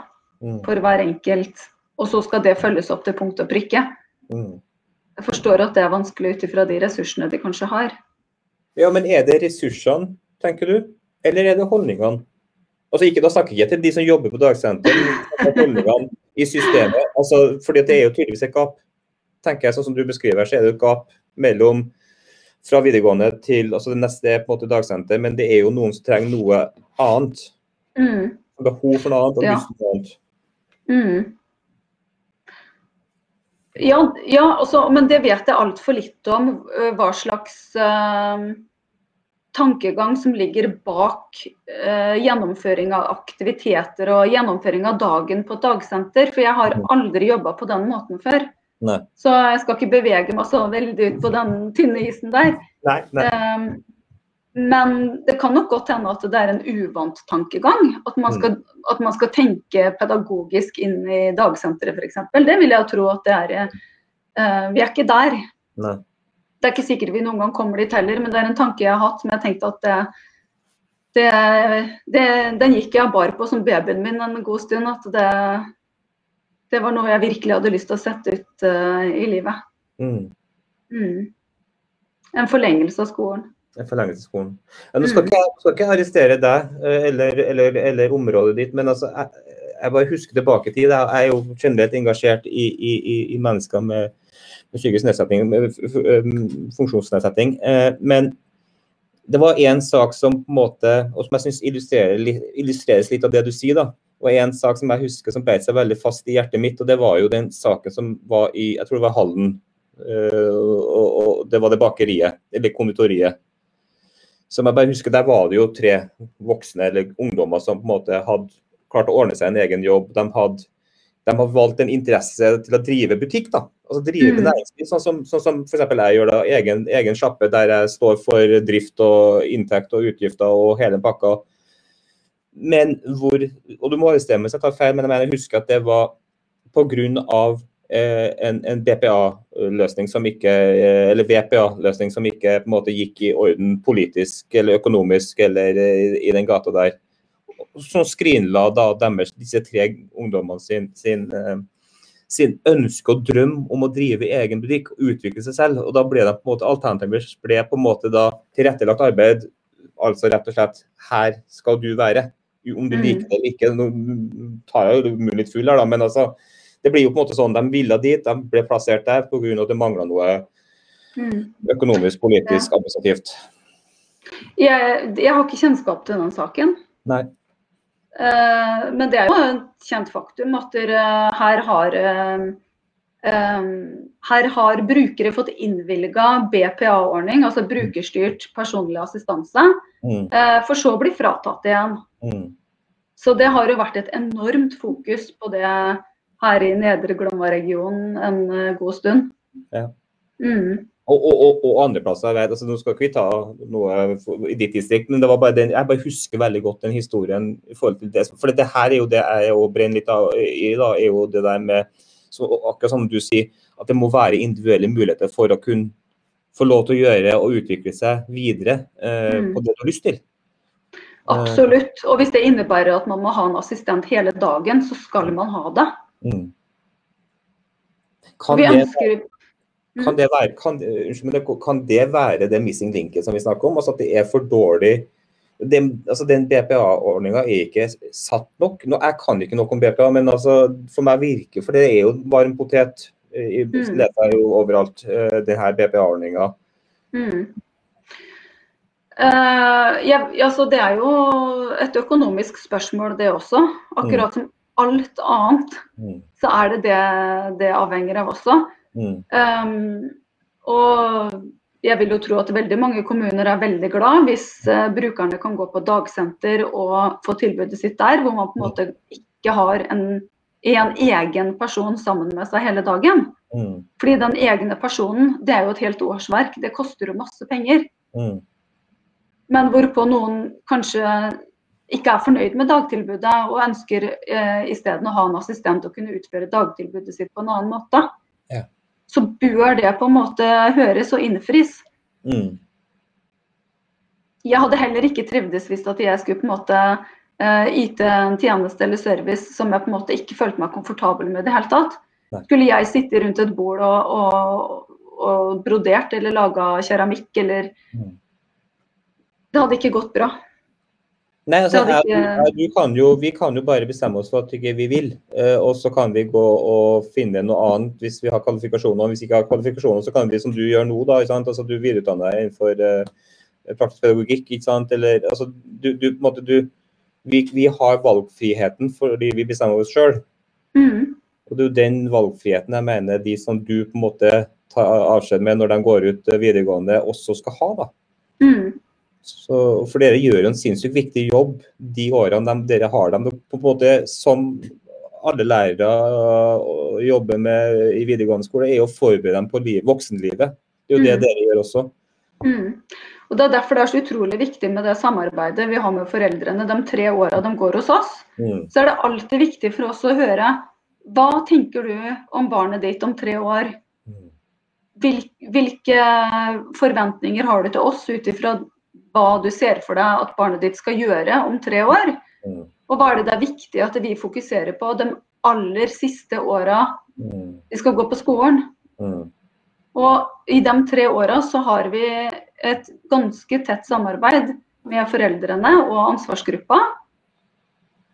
Mm. for hver enkelt. Og så skal det følges opp til punkt og prikke. Mm. Jeg forstår at det er vanskelig ut ifra de ressursene de kanskje har. Ja, men er det ressursene, tenker du? Eller er det holdningene? Altså ikke, Da snakker jeg ikke til de som jobber på dagsenter, men holdningene i systemet. Altså, fordi det er jo tydeligvis et gap. tenker jeg, sånn som du beskriver, så er det et gap mellom fra videregående til altså det neste er på en måte dagsenter, men det er jo noen som trenger noe annet. Mm, Behov for noe annet og Ja. lyst på noe annet. mm. Ja, ja også, men det vet jeg altfor litt om. øh, Hva slags øh, tankegang som ligger bak øh, gjennomføring av aktiviteter og gjennomføring av dagen på et dagsenter. For jeg har Mm. aldri jobba på den måten før. Nei. Så jeg skal ikke bevege meg så veldig ut på den tynne isen der. Nei, nei. Um, men det kan nok godt hende at det er en uvant tankegang. At man skal, at man skal tenke pedagogisk inn i dagsenteret f.eks. Det vil jeg tro at det er. Uh, vi er ikke der. nei. Det er ikke sikkert vi noen gang kommer dit heller, men det er en tanke jeg har hatt som jeg tenkte at det, det, det, den gikk jeg bar på som babyen min en god stund. At det, det var noe jeg virkelig hadde lyst til å sette ut uh, i livet. Mm. Mm. En forlengelse av skolen. En forlengelse av skolen. Ja, nå skal ikke jeg skal ikke arrestere deg eh, eller, eller, eller området ditt, men altså, jeg, jeg bare husker tilbake i tid. Jeg er jo generelt engasjert i, i, i, i mennesker med, med psykisk nedsetting, med funksjonsnedsetting. Eh, Men det var én sak som på en måte, og som jeg syns illustreres litt av det du sier. da, og en sak som jeg husker som beit seg veldig fast i hjertet mitt, og det var jo den saken som var i jeg tror det var Halden. eh, og, og det var det bakeriet, eller konditoriet. Som jeg bare husker, Der var det jo tre voksne eller ungdommer som på en måte hadde klart å ordne seg en egen jobb. De hadde, de hadde valgt en interesse til å drive butikk. da, altså drive Mm. næringsliv, Sånn som, sånn som eksempel jeg gjør. da, Egen, egen sjappe der jeg står for drift og inntekt og utgifter og hele pakka. Men hvor Og du må arrestere meg hvis jeg tar feil, men jeg mener jeg husker at det var pga. Eh, en, en BPA-løsning som ikke eh, eller VPA-løsning som ikke på en måte gikk i orden politisk eller økonomisk eller eh, i den gata der. som skrinla da deres, disse tre ungdommene sin, sin, sin, ønske og drøm om å drive egen butikk og utvikle seg selv. og da ble det på en måte Alternativet ble på en måte da tilrettelagt arbeid. Altså rett og slett her skal du være. Om du mm. liker det eller ikke. Nå tar jeg jo munnen litt full her, da, men altså, det blir jo på en måte sånn de ville dit. De ble plassert der pga. at det mangla noe mm. økonomisk, politisk, administrativt. Jeg, jeg, har ikke kjennskap til den saken. Nei. Uh, men det er jo et kjent faktum at der, uh, her har uh, her har brukere fått innvilga BPA-ordning, altså brukerstyrt personlig assistanse, mm. for så å bli fratatt igjen. Mm. Så det har jo vært et enormt fokus på det her i Nedre Glomma-regionen en god stund. Ja. Mm. Og, og, og, og andreplasser, jeg vet, altså Nå skal ikke vi ta noe i ditt distrikt, men det var bare den, jeg bare husker veldig godt den historien. i forhold til det, For det her er jo det jeg brenner litt av i, da, er jo det der med så akkurat som du sier, at det må være individuelle muligheter for å kunne få lov til å gjøre og utvikle seg videre eh, mm. på det du har lyst til. Absolutt. Og hvis det innebærer at man må ha en assistent hele dagen, så skal man ha det. Mm. Kan, det, kan, mm. det være, kan, kan, det være det missing linket som vi snakker om? Altså at det er for dårlig den, altså den BPA-ordninga er ikke satt nok. Nå, jeg kan ikke noe om BPA, men altså, for meg virker For det er jo varm potet. I, mm. Det er jo overalt, denne det her BPA-ordninga. Mm. Uh, ja, altså det er jo et økonomisk spørsmål, det også. Akkurat mm. som alt annet, mm. så er det det det avhenger av også. Mm. Um, og jeg vil jo tro at veldig mange kommuner er veldig glad hvis uh, brukerne kan gå på dagsenter og få tilbudet sitt der, hvor man på en måte ikke har en, en egen person sammen med seg hele dagen. Mm. Fordi den egne personen, det er jo et helt årsverk. Det koster jo masse penger. Mm. Men hvorpå noen kanskje ikke er fornøyd med dagtilbudet og ønsker eh, isteden å ha en assistent og kunne utføre dagtilbudet sitt på en annen måte, ja. så bør det på en måte høres og innfris. Mm. Jeg hadde heller ikke trivdes hvis at jeg skulle på en måte eh, yte en tjeneste eller service som jeg på en måte ikke følte meg komfortabel med i det hele tatt. Nei. Skulle jeg sitte rundt et bord og, og, og brodert eller laga keramikk eller mm. Det hadde ikke gått bra. Nei, altså, jeg, kan jo, Vi kan jo bare bestemme oss for at ikke vi vil. Uh, og så kan vi gå og finne noe annet hvis vi har kvalifikasjoner. Hvis vi ikke har kvalifikasjoner, så kan vi som du gjør nå, da, altså, du videreutdanner deg innenfor uh, praktisk pedagogikk. ikke sant? Eller, altså, du, du, måte, du, vi, vi, har valgfriheten fordi vi bestemmer oss sjøl. Mm. Og det er jo den valgfriheten jeg mener de som du på en måte tar avskjed med når de går ut eh, videregående, også skal ha. da. Mm. Så, for dere gjør en sinnssykt viktig jobb de årene de, dere har dem. På en måte som alle lærere jobber med i videregående skole, er å forberede dem på liv, voksenlivet. Det er jo det mm. dere gjør også. Mm. Og Det er derfor det er så utrolig viktig med det samarbeidet vi har med foreldrene de tre åra de går hos oss. Mm. Så er det alltid viktig for oss å høre hva tenker du om barnet ditt om tre år? Mm. Hvilke forventninger har du til oss ut ifra hva du ser for deg at barnet ditt skal gjøre om tre år. Mm. Og hva er det det er viktig at vi fokuserer på de aller siste åra mm. vi skal gå på skolen. Mm. Og i de tre åra så har vi et ganske tett samarbeid med foreldrene og ansvarsgruppa.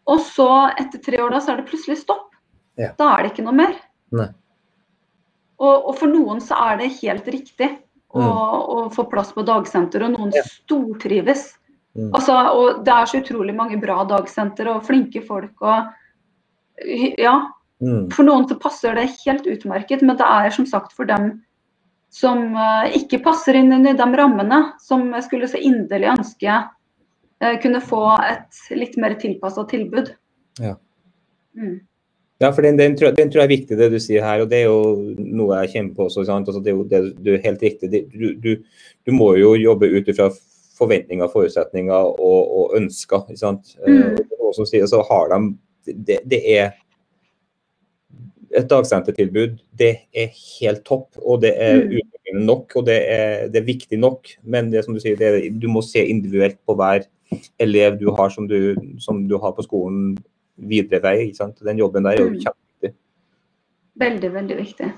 Og så etter tre år da, så er det plutselig stopp. Ja. Da er det ikke noe mer. Og, og, for noen så er det helt riktig og, mm. og få plass på dagsenter. Og noen stortrives. Mm. Altså, og det er så utrolig mange bra dagsenter og flinke folk. og ja, mm. For noen så passer det helt utmerket, men det er som sagt for dem som uh, ikke passer inn i de rammene, som jeg skulle så inderlig ønske uh, kunne få et litt mer tilpassa tilbud. Ja. Mm. Ja, for den, den, tror, den, tror, jeg er viktig, det du sier her. og Det er jo noe jeg kjenner på også. Altså, det er jo det, du er helt riktig. Du, du, du, må jo jobbe ut ifra forventninger, forutsetninger og, og ønsker. ikke sant? Mm. Eh, og som sier, så har de det, det, er et dagsentertilbud, det er helt topp. Og det er Mm. utviklende nok, og det er, det er viktig nok. Men det som du sier, det er, du må se individuelt på hver elev du har som du, som du har på skolen videre vei. Ikke sant? Den jobben der er jo Mm. kjempeviktig. Veldig, veldig viktig.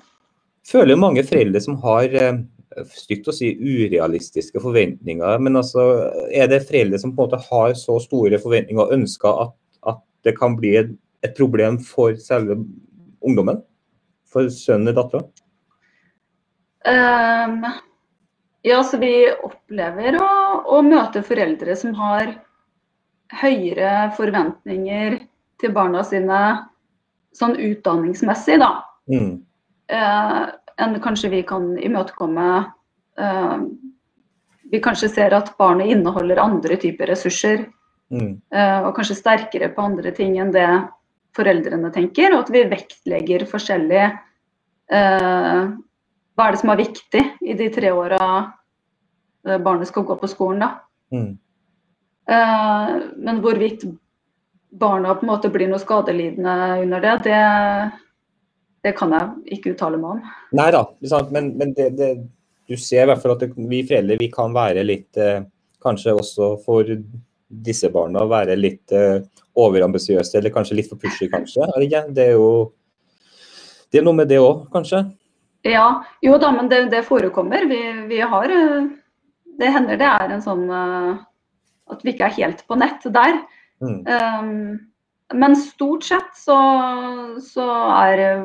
føler mange foreldre som har eh, stygt å si urealistiske forventninger. Men altså, er det foreldre som på en måte har så store forventninger og ønsker at, at det kan bli et, et problem for selve ungdommen? For sønnen eller dattera? Um, ja, så vi opplever å, å møte foreldre som har høyere forventninger til barna sine sånn utdanningsmessig, da. Mm. eh, enn kanskje vi kan imøtekomme. Eh, vi kanskje ser at barnet inneholder andre typer ressurser, Mm. eh, og kanskje sterkere på andre ting enn det foreldrene tenker. Og at vi vektlegger forskjellig eh, Hva er det som er viktig i de tre åra eh, barnet skal gå på skolen, da. Mm. Eh, men hvorvidt barna på en måte blir noe skadelidende under det, det, det kan jeg ikke uttale meg om. Nei da, men, men det, det, du ser i hvert fall at vi foreldre vi kan være litt eh, Kanskje også for disse barna være litt eh, overambisiøse, eller kanskje litt for pushy, kanskje. Det, er jo Det er noe med det òg, kanskje. Ja, jo da, men det, det forekommer. Vi, vi har eh, Det hender det er en sånn at vi ikke er helt på nett der. Mm. Um, men stort sett så, så er eh,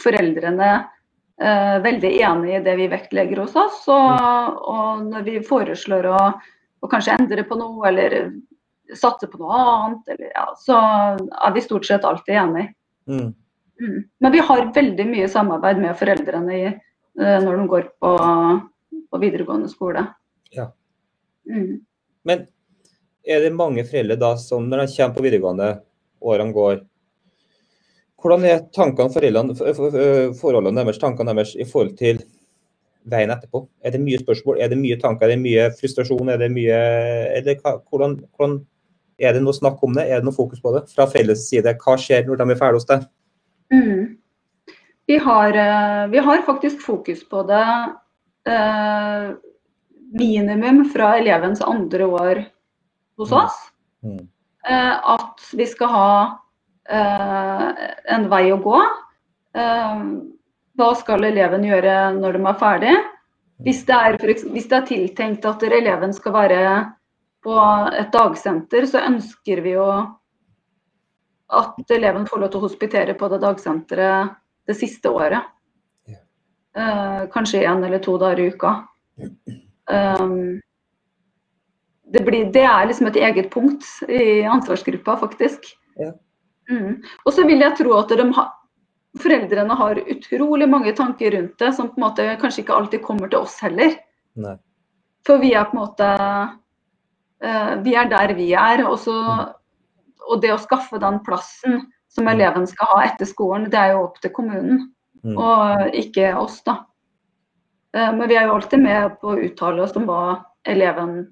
foreldrene uh, veldig enig i det vi vektlegger hos oss. Og, og når vi foreslår å, å kanskje endre på noe eller satse på noe annet, eller, ja, så er vi stort sett alltid enig. Mm. Mm. Men vi har veldig mye samarbeid med foreldrene i, uh, når de går på, på videregående skole. Ja. Mm. Men er det mange foreldre da som når de kommer på videregående, årene går Hvordan er tankene forholdene deres, tankene deres i forhold til veien etterpå? Er det mye spørsmål, er det mye tanker, er det mye frustrasjon? Er det mye er det, hvordan, hvordan, Er det noe snakk om det? Er det noe fokus på det? Fra foreldres side, hva skjer når de er ferdig hos deg? Mm. Vi, har, eh, vi har faktisk fokus på det eh, minimum fra elevens andre år hos Mm. oss. Mm. Eh, at vi skal ha eh, en vei å gå. Eh, hva skal eleven gjøre når de er ferdig? Hvis det er, hvis det er tiltenkt at eleven skal være på et dagsenter, så ønsker vi jo at eleven får lov til å hospitere på det dagsenteret det siste året. Eh, kanskje én eller to dager i uka. Um, det, blir, det er liksom et eget punkt i ansvarsgruppa, faktisk. Ja. Mm. Og så vil jeg tro at de har, foreldrene har utrolig mange tanker rundt det, som på en måte kanskje ikke alltid kommer til oss heller. Nei. For vi er på en måte uh, Vi er der vi er. Og, så, og det å skaffe den plassen som Mm. eleven skal ha etter skolen, det er jo opp til kommunen, Mm. og ikke oss, da. Uh, men vi er jo alltid med på å uttale oss om hva eleven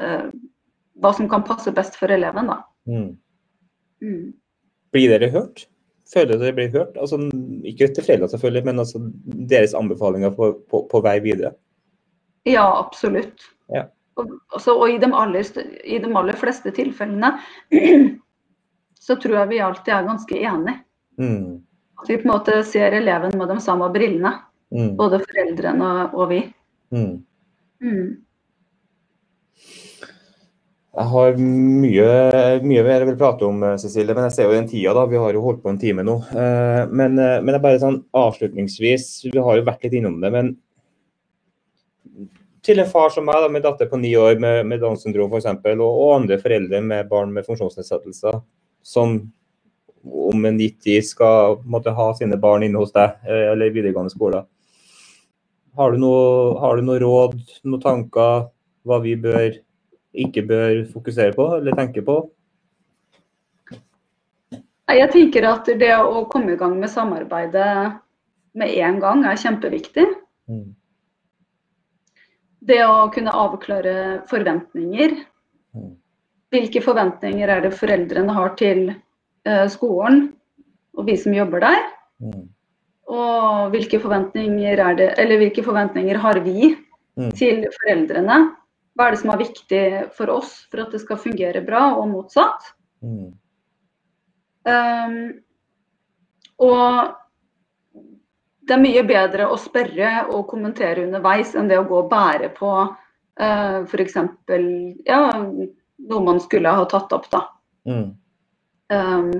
eh, Hva som kan passe best for eleven, da. Mm. Mm. Blir dere hørt? Føler dere blir hørt? Altså, ikke til foreldrene selvfølgelig, men altså deres anbefalinger på, på, på vei videre? Ja, absolutt. Ja. Og, altså, og i, de aller, i de aller fleste tilfellene så tror jeg vi alltid er ganske enige. Mm. At vi på en måte ser eleven med de samme brillene, Mm. både foreldrene og vi. Mm. Jeg har mye, mye mer jeg vil prate om, eh, Cecilie, men jeg ser jo den tida. da, Vi har jo holdt på en time nå. Eh, Men, eh, men er bare sånn avslutningsvis, vi har jo vært litt innom det, men til en far som meg, da, med datter på ni år med, med Downs syndrom f.eks., og, og andre foreldre med barn med funksjonsnedsettelser, som om en gitt tid skal måtte ha sine barn inne hos deg eller videregående skole. Har du noe, har du noe råd, noen tanker, hva vi bør ikke bør fokusere på eller tenke på? Jeg tenker at det å komme i gang med samarbeidet med en gang er kjempeviktig. Mm. Det å kunne avklare forventninger. Mm. Hvilke forventninger er det foreldrene har til eh, skolen og vi som jobber der? Mm. Og hvilke forventninger, er det, eller hvilke forventninger har vi Mm. til foreldrene? Hva er det som er viktig for oss for at det skal fungere bra, og motsatt? Mm. Um, og det er mye bedre å spørre og kommentere underveis enn det å gå og bære på uh, f.eks. Ja, noe man skulle ha tatt opp, da. Mm. Um,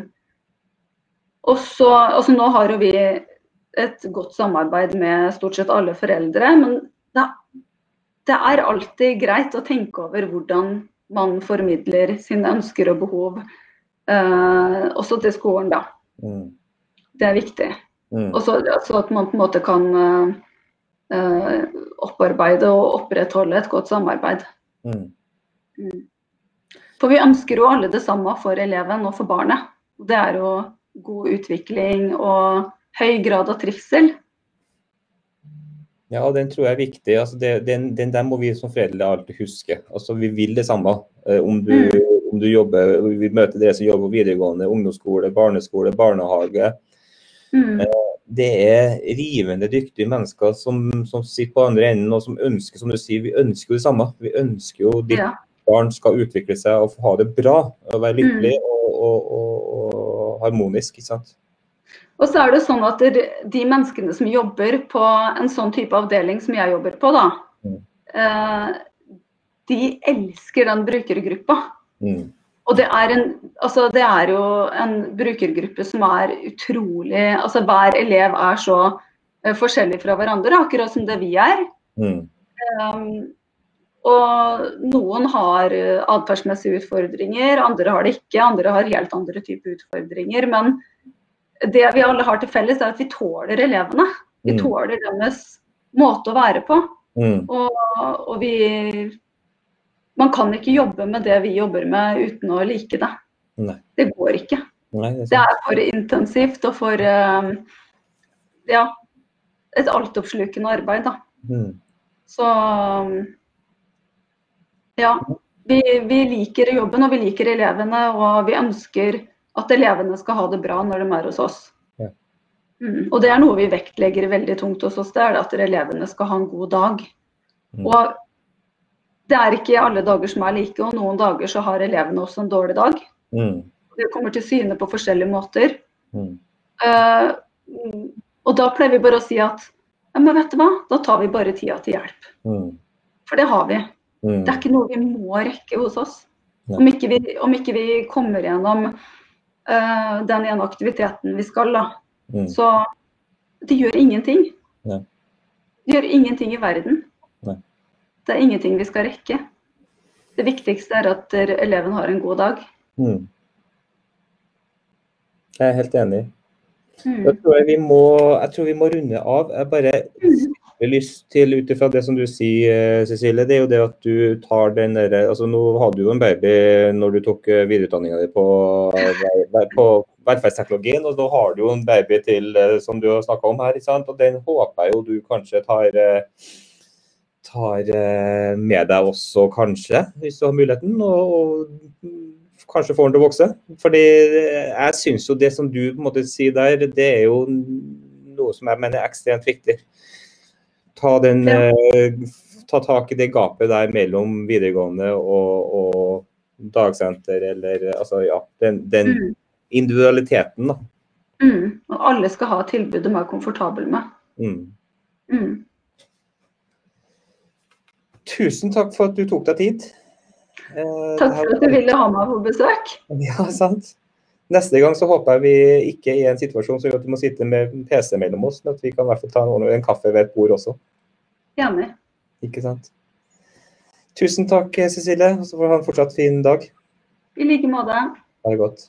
og så, altså Nå har jo vi et godt samarbeid med stort sett alle foreldre, men det, det er alltid greit å tenke over hvordan man formidler sine ønsker og behov uh, også til skolen, da. Mm. Det er viktig. Mm. Og så at man på en måte kan uh, opparbeide og opprettholde et godt samarbeid. Mm. For vi ønsker jo alle det samme for eleven og for barnet. Det er jo god utvikling og høy grad av trivsel. Ja, den tror jeg er viktig. Altså det, den, den der må vi som foreldre alltid huske. Altså Vi vil det samme. Eh, om du, om du jobber, Vi møter dere som jobber videregående, ungdomsskole, barneskole, barnehage. Mm. Det er rivende dyktige mennesker som, som sitter på andre enden og som ønsker som du sier, vi ønsker jo det samme. Vi ønsker jo ditt Ja. barn skal utvikle seg og få ha det bra. og Være lykkelig Mm. og, og, og, og harmonisk. ikke sant? Og så er det sånn at de menneskene som jobber på en sånn type avdeling som jeg jobber på, da, Mm. eh, de elsker den brukergruppa. Mm. Og det er, en, altså det er jo en brukergruppe som er utrolig Altså hver elev er så eh, forskjellig fra hverandre, akkurat som det vi er. Mm. Um, og noen har eh, atferdsmessige utfordringer, andre har det ikke. Andre har helt andre typer utfordringer. Men det vi alle har til felles, er at vi tåler elevene. Vi Mm. tåler deres måte å være på. Mm. Og, og vi Man kan ikke jobbe med det vi jobber med uten å like det. Nei. Det går ikke. Nei, det er Det er for intensivt og for um, ja, et altoppslukende arbeid, da. Mm. Så ja. Vi, vi liker jobben og vi liker elevene, og vi ønsker at elevene skal ha det bra når de er hos oss. Ja. Mm. Og det er noe vi vektlegger veldig tungt hos oss, det er at elevene skal ha en god dag. Mm. Og det er ikke alle dager som er like, og noen dager så har elevene også en dårlig dag. Mm. Det kommer til syne på forskjellige måter. Mm, og da pleier vi bare å si at ja, men vet du hva, da tar vi bare tida til hjelp. Mm. For det har vi. Mm. Det er ikke noe vi må rekke hos oss. Om ikke vi, om ikke vi kommer gjennom eh, den ene aktiviteten vi skal, da. Mm. Så det gjør ingenting. Nei. Det gjør ingenting i verden. Nei. Det er ingenting vi skal rekke. Det viktigste er at eleven har en god dag. Mm. Jeg er helt enig. Mm. Jeg, tror jeg vi må, jeg tror vi må runde av. Jeg bare har lyst til, ut ifra det som du sier, eh, Cecilie, det er jo det at du tar den derre altså Nå hadde du jo en baby når du tok eh, videreutdanninga di på, ver- på velferdsteknologien, og da har du jo en baby til eh, som du har snakka om her. ikke sant? Og den håper jeg jo du kanskje tar eh, tar eh, med deg også, kanskje, hvis du har muligheten. Og, og kanskje får den til å vokse. Fordi jeg syns jo det som du på en måte sier der, det er jo noe som jeg mener er ekstremt viktig. Ta, den, eh, ta tak i det gapet der mellom videregående og, og dagsenter, eller altså ja, den, den Mm. individualiteten, da. Mm. Og alle skal ha tilbud de er komfortable med. Mm. Mm. Tusen takk for at du tok deg tid. Eh, Takk for at du ville ha meg på besøk. Ja, sant. Neste gang så håper jeg vi ikke er i en situasjon som gjør at vi må sitte med PC mellom oss, men at vi kan i hvert fall ta en, en kaffe ved et bord også. Enig. Ikke sant? Tusen takk, Cecilie. Og så får du ha en fortsatt fin dag. I like måte. Ha det godt.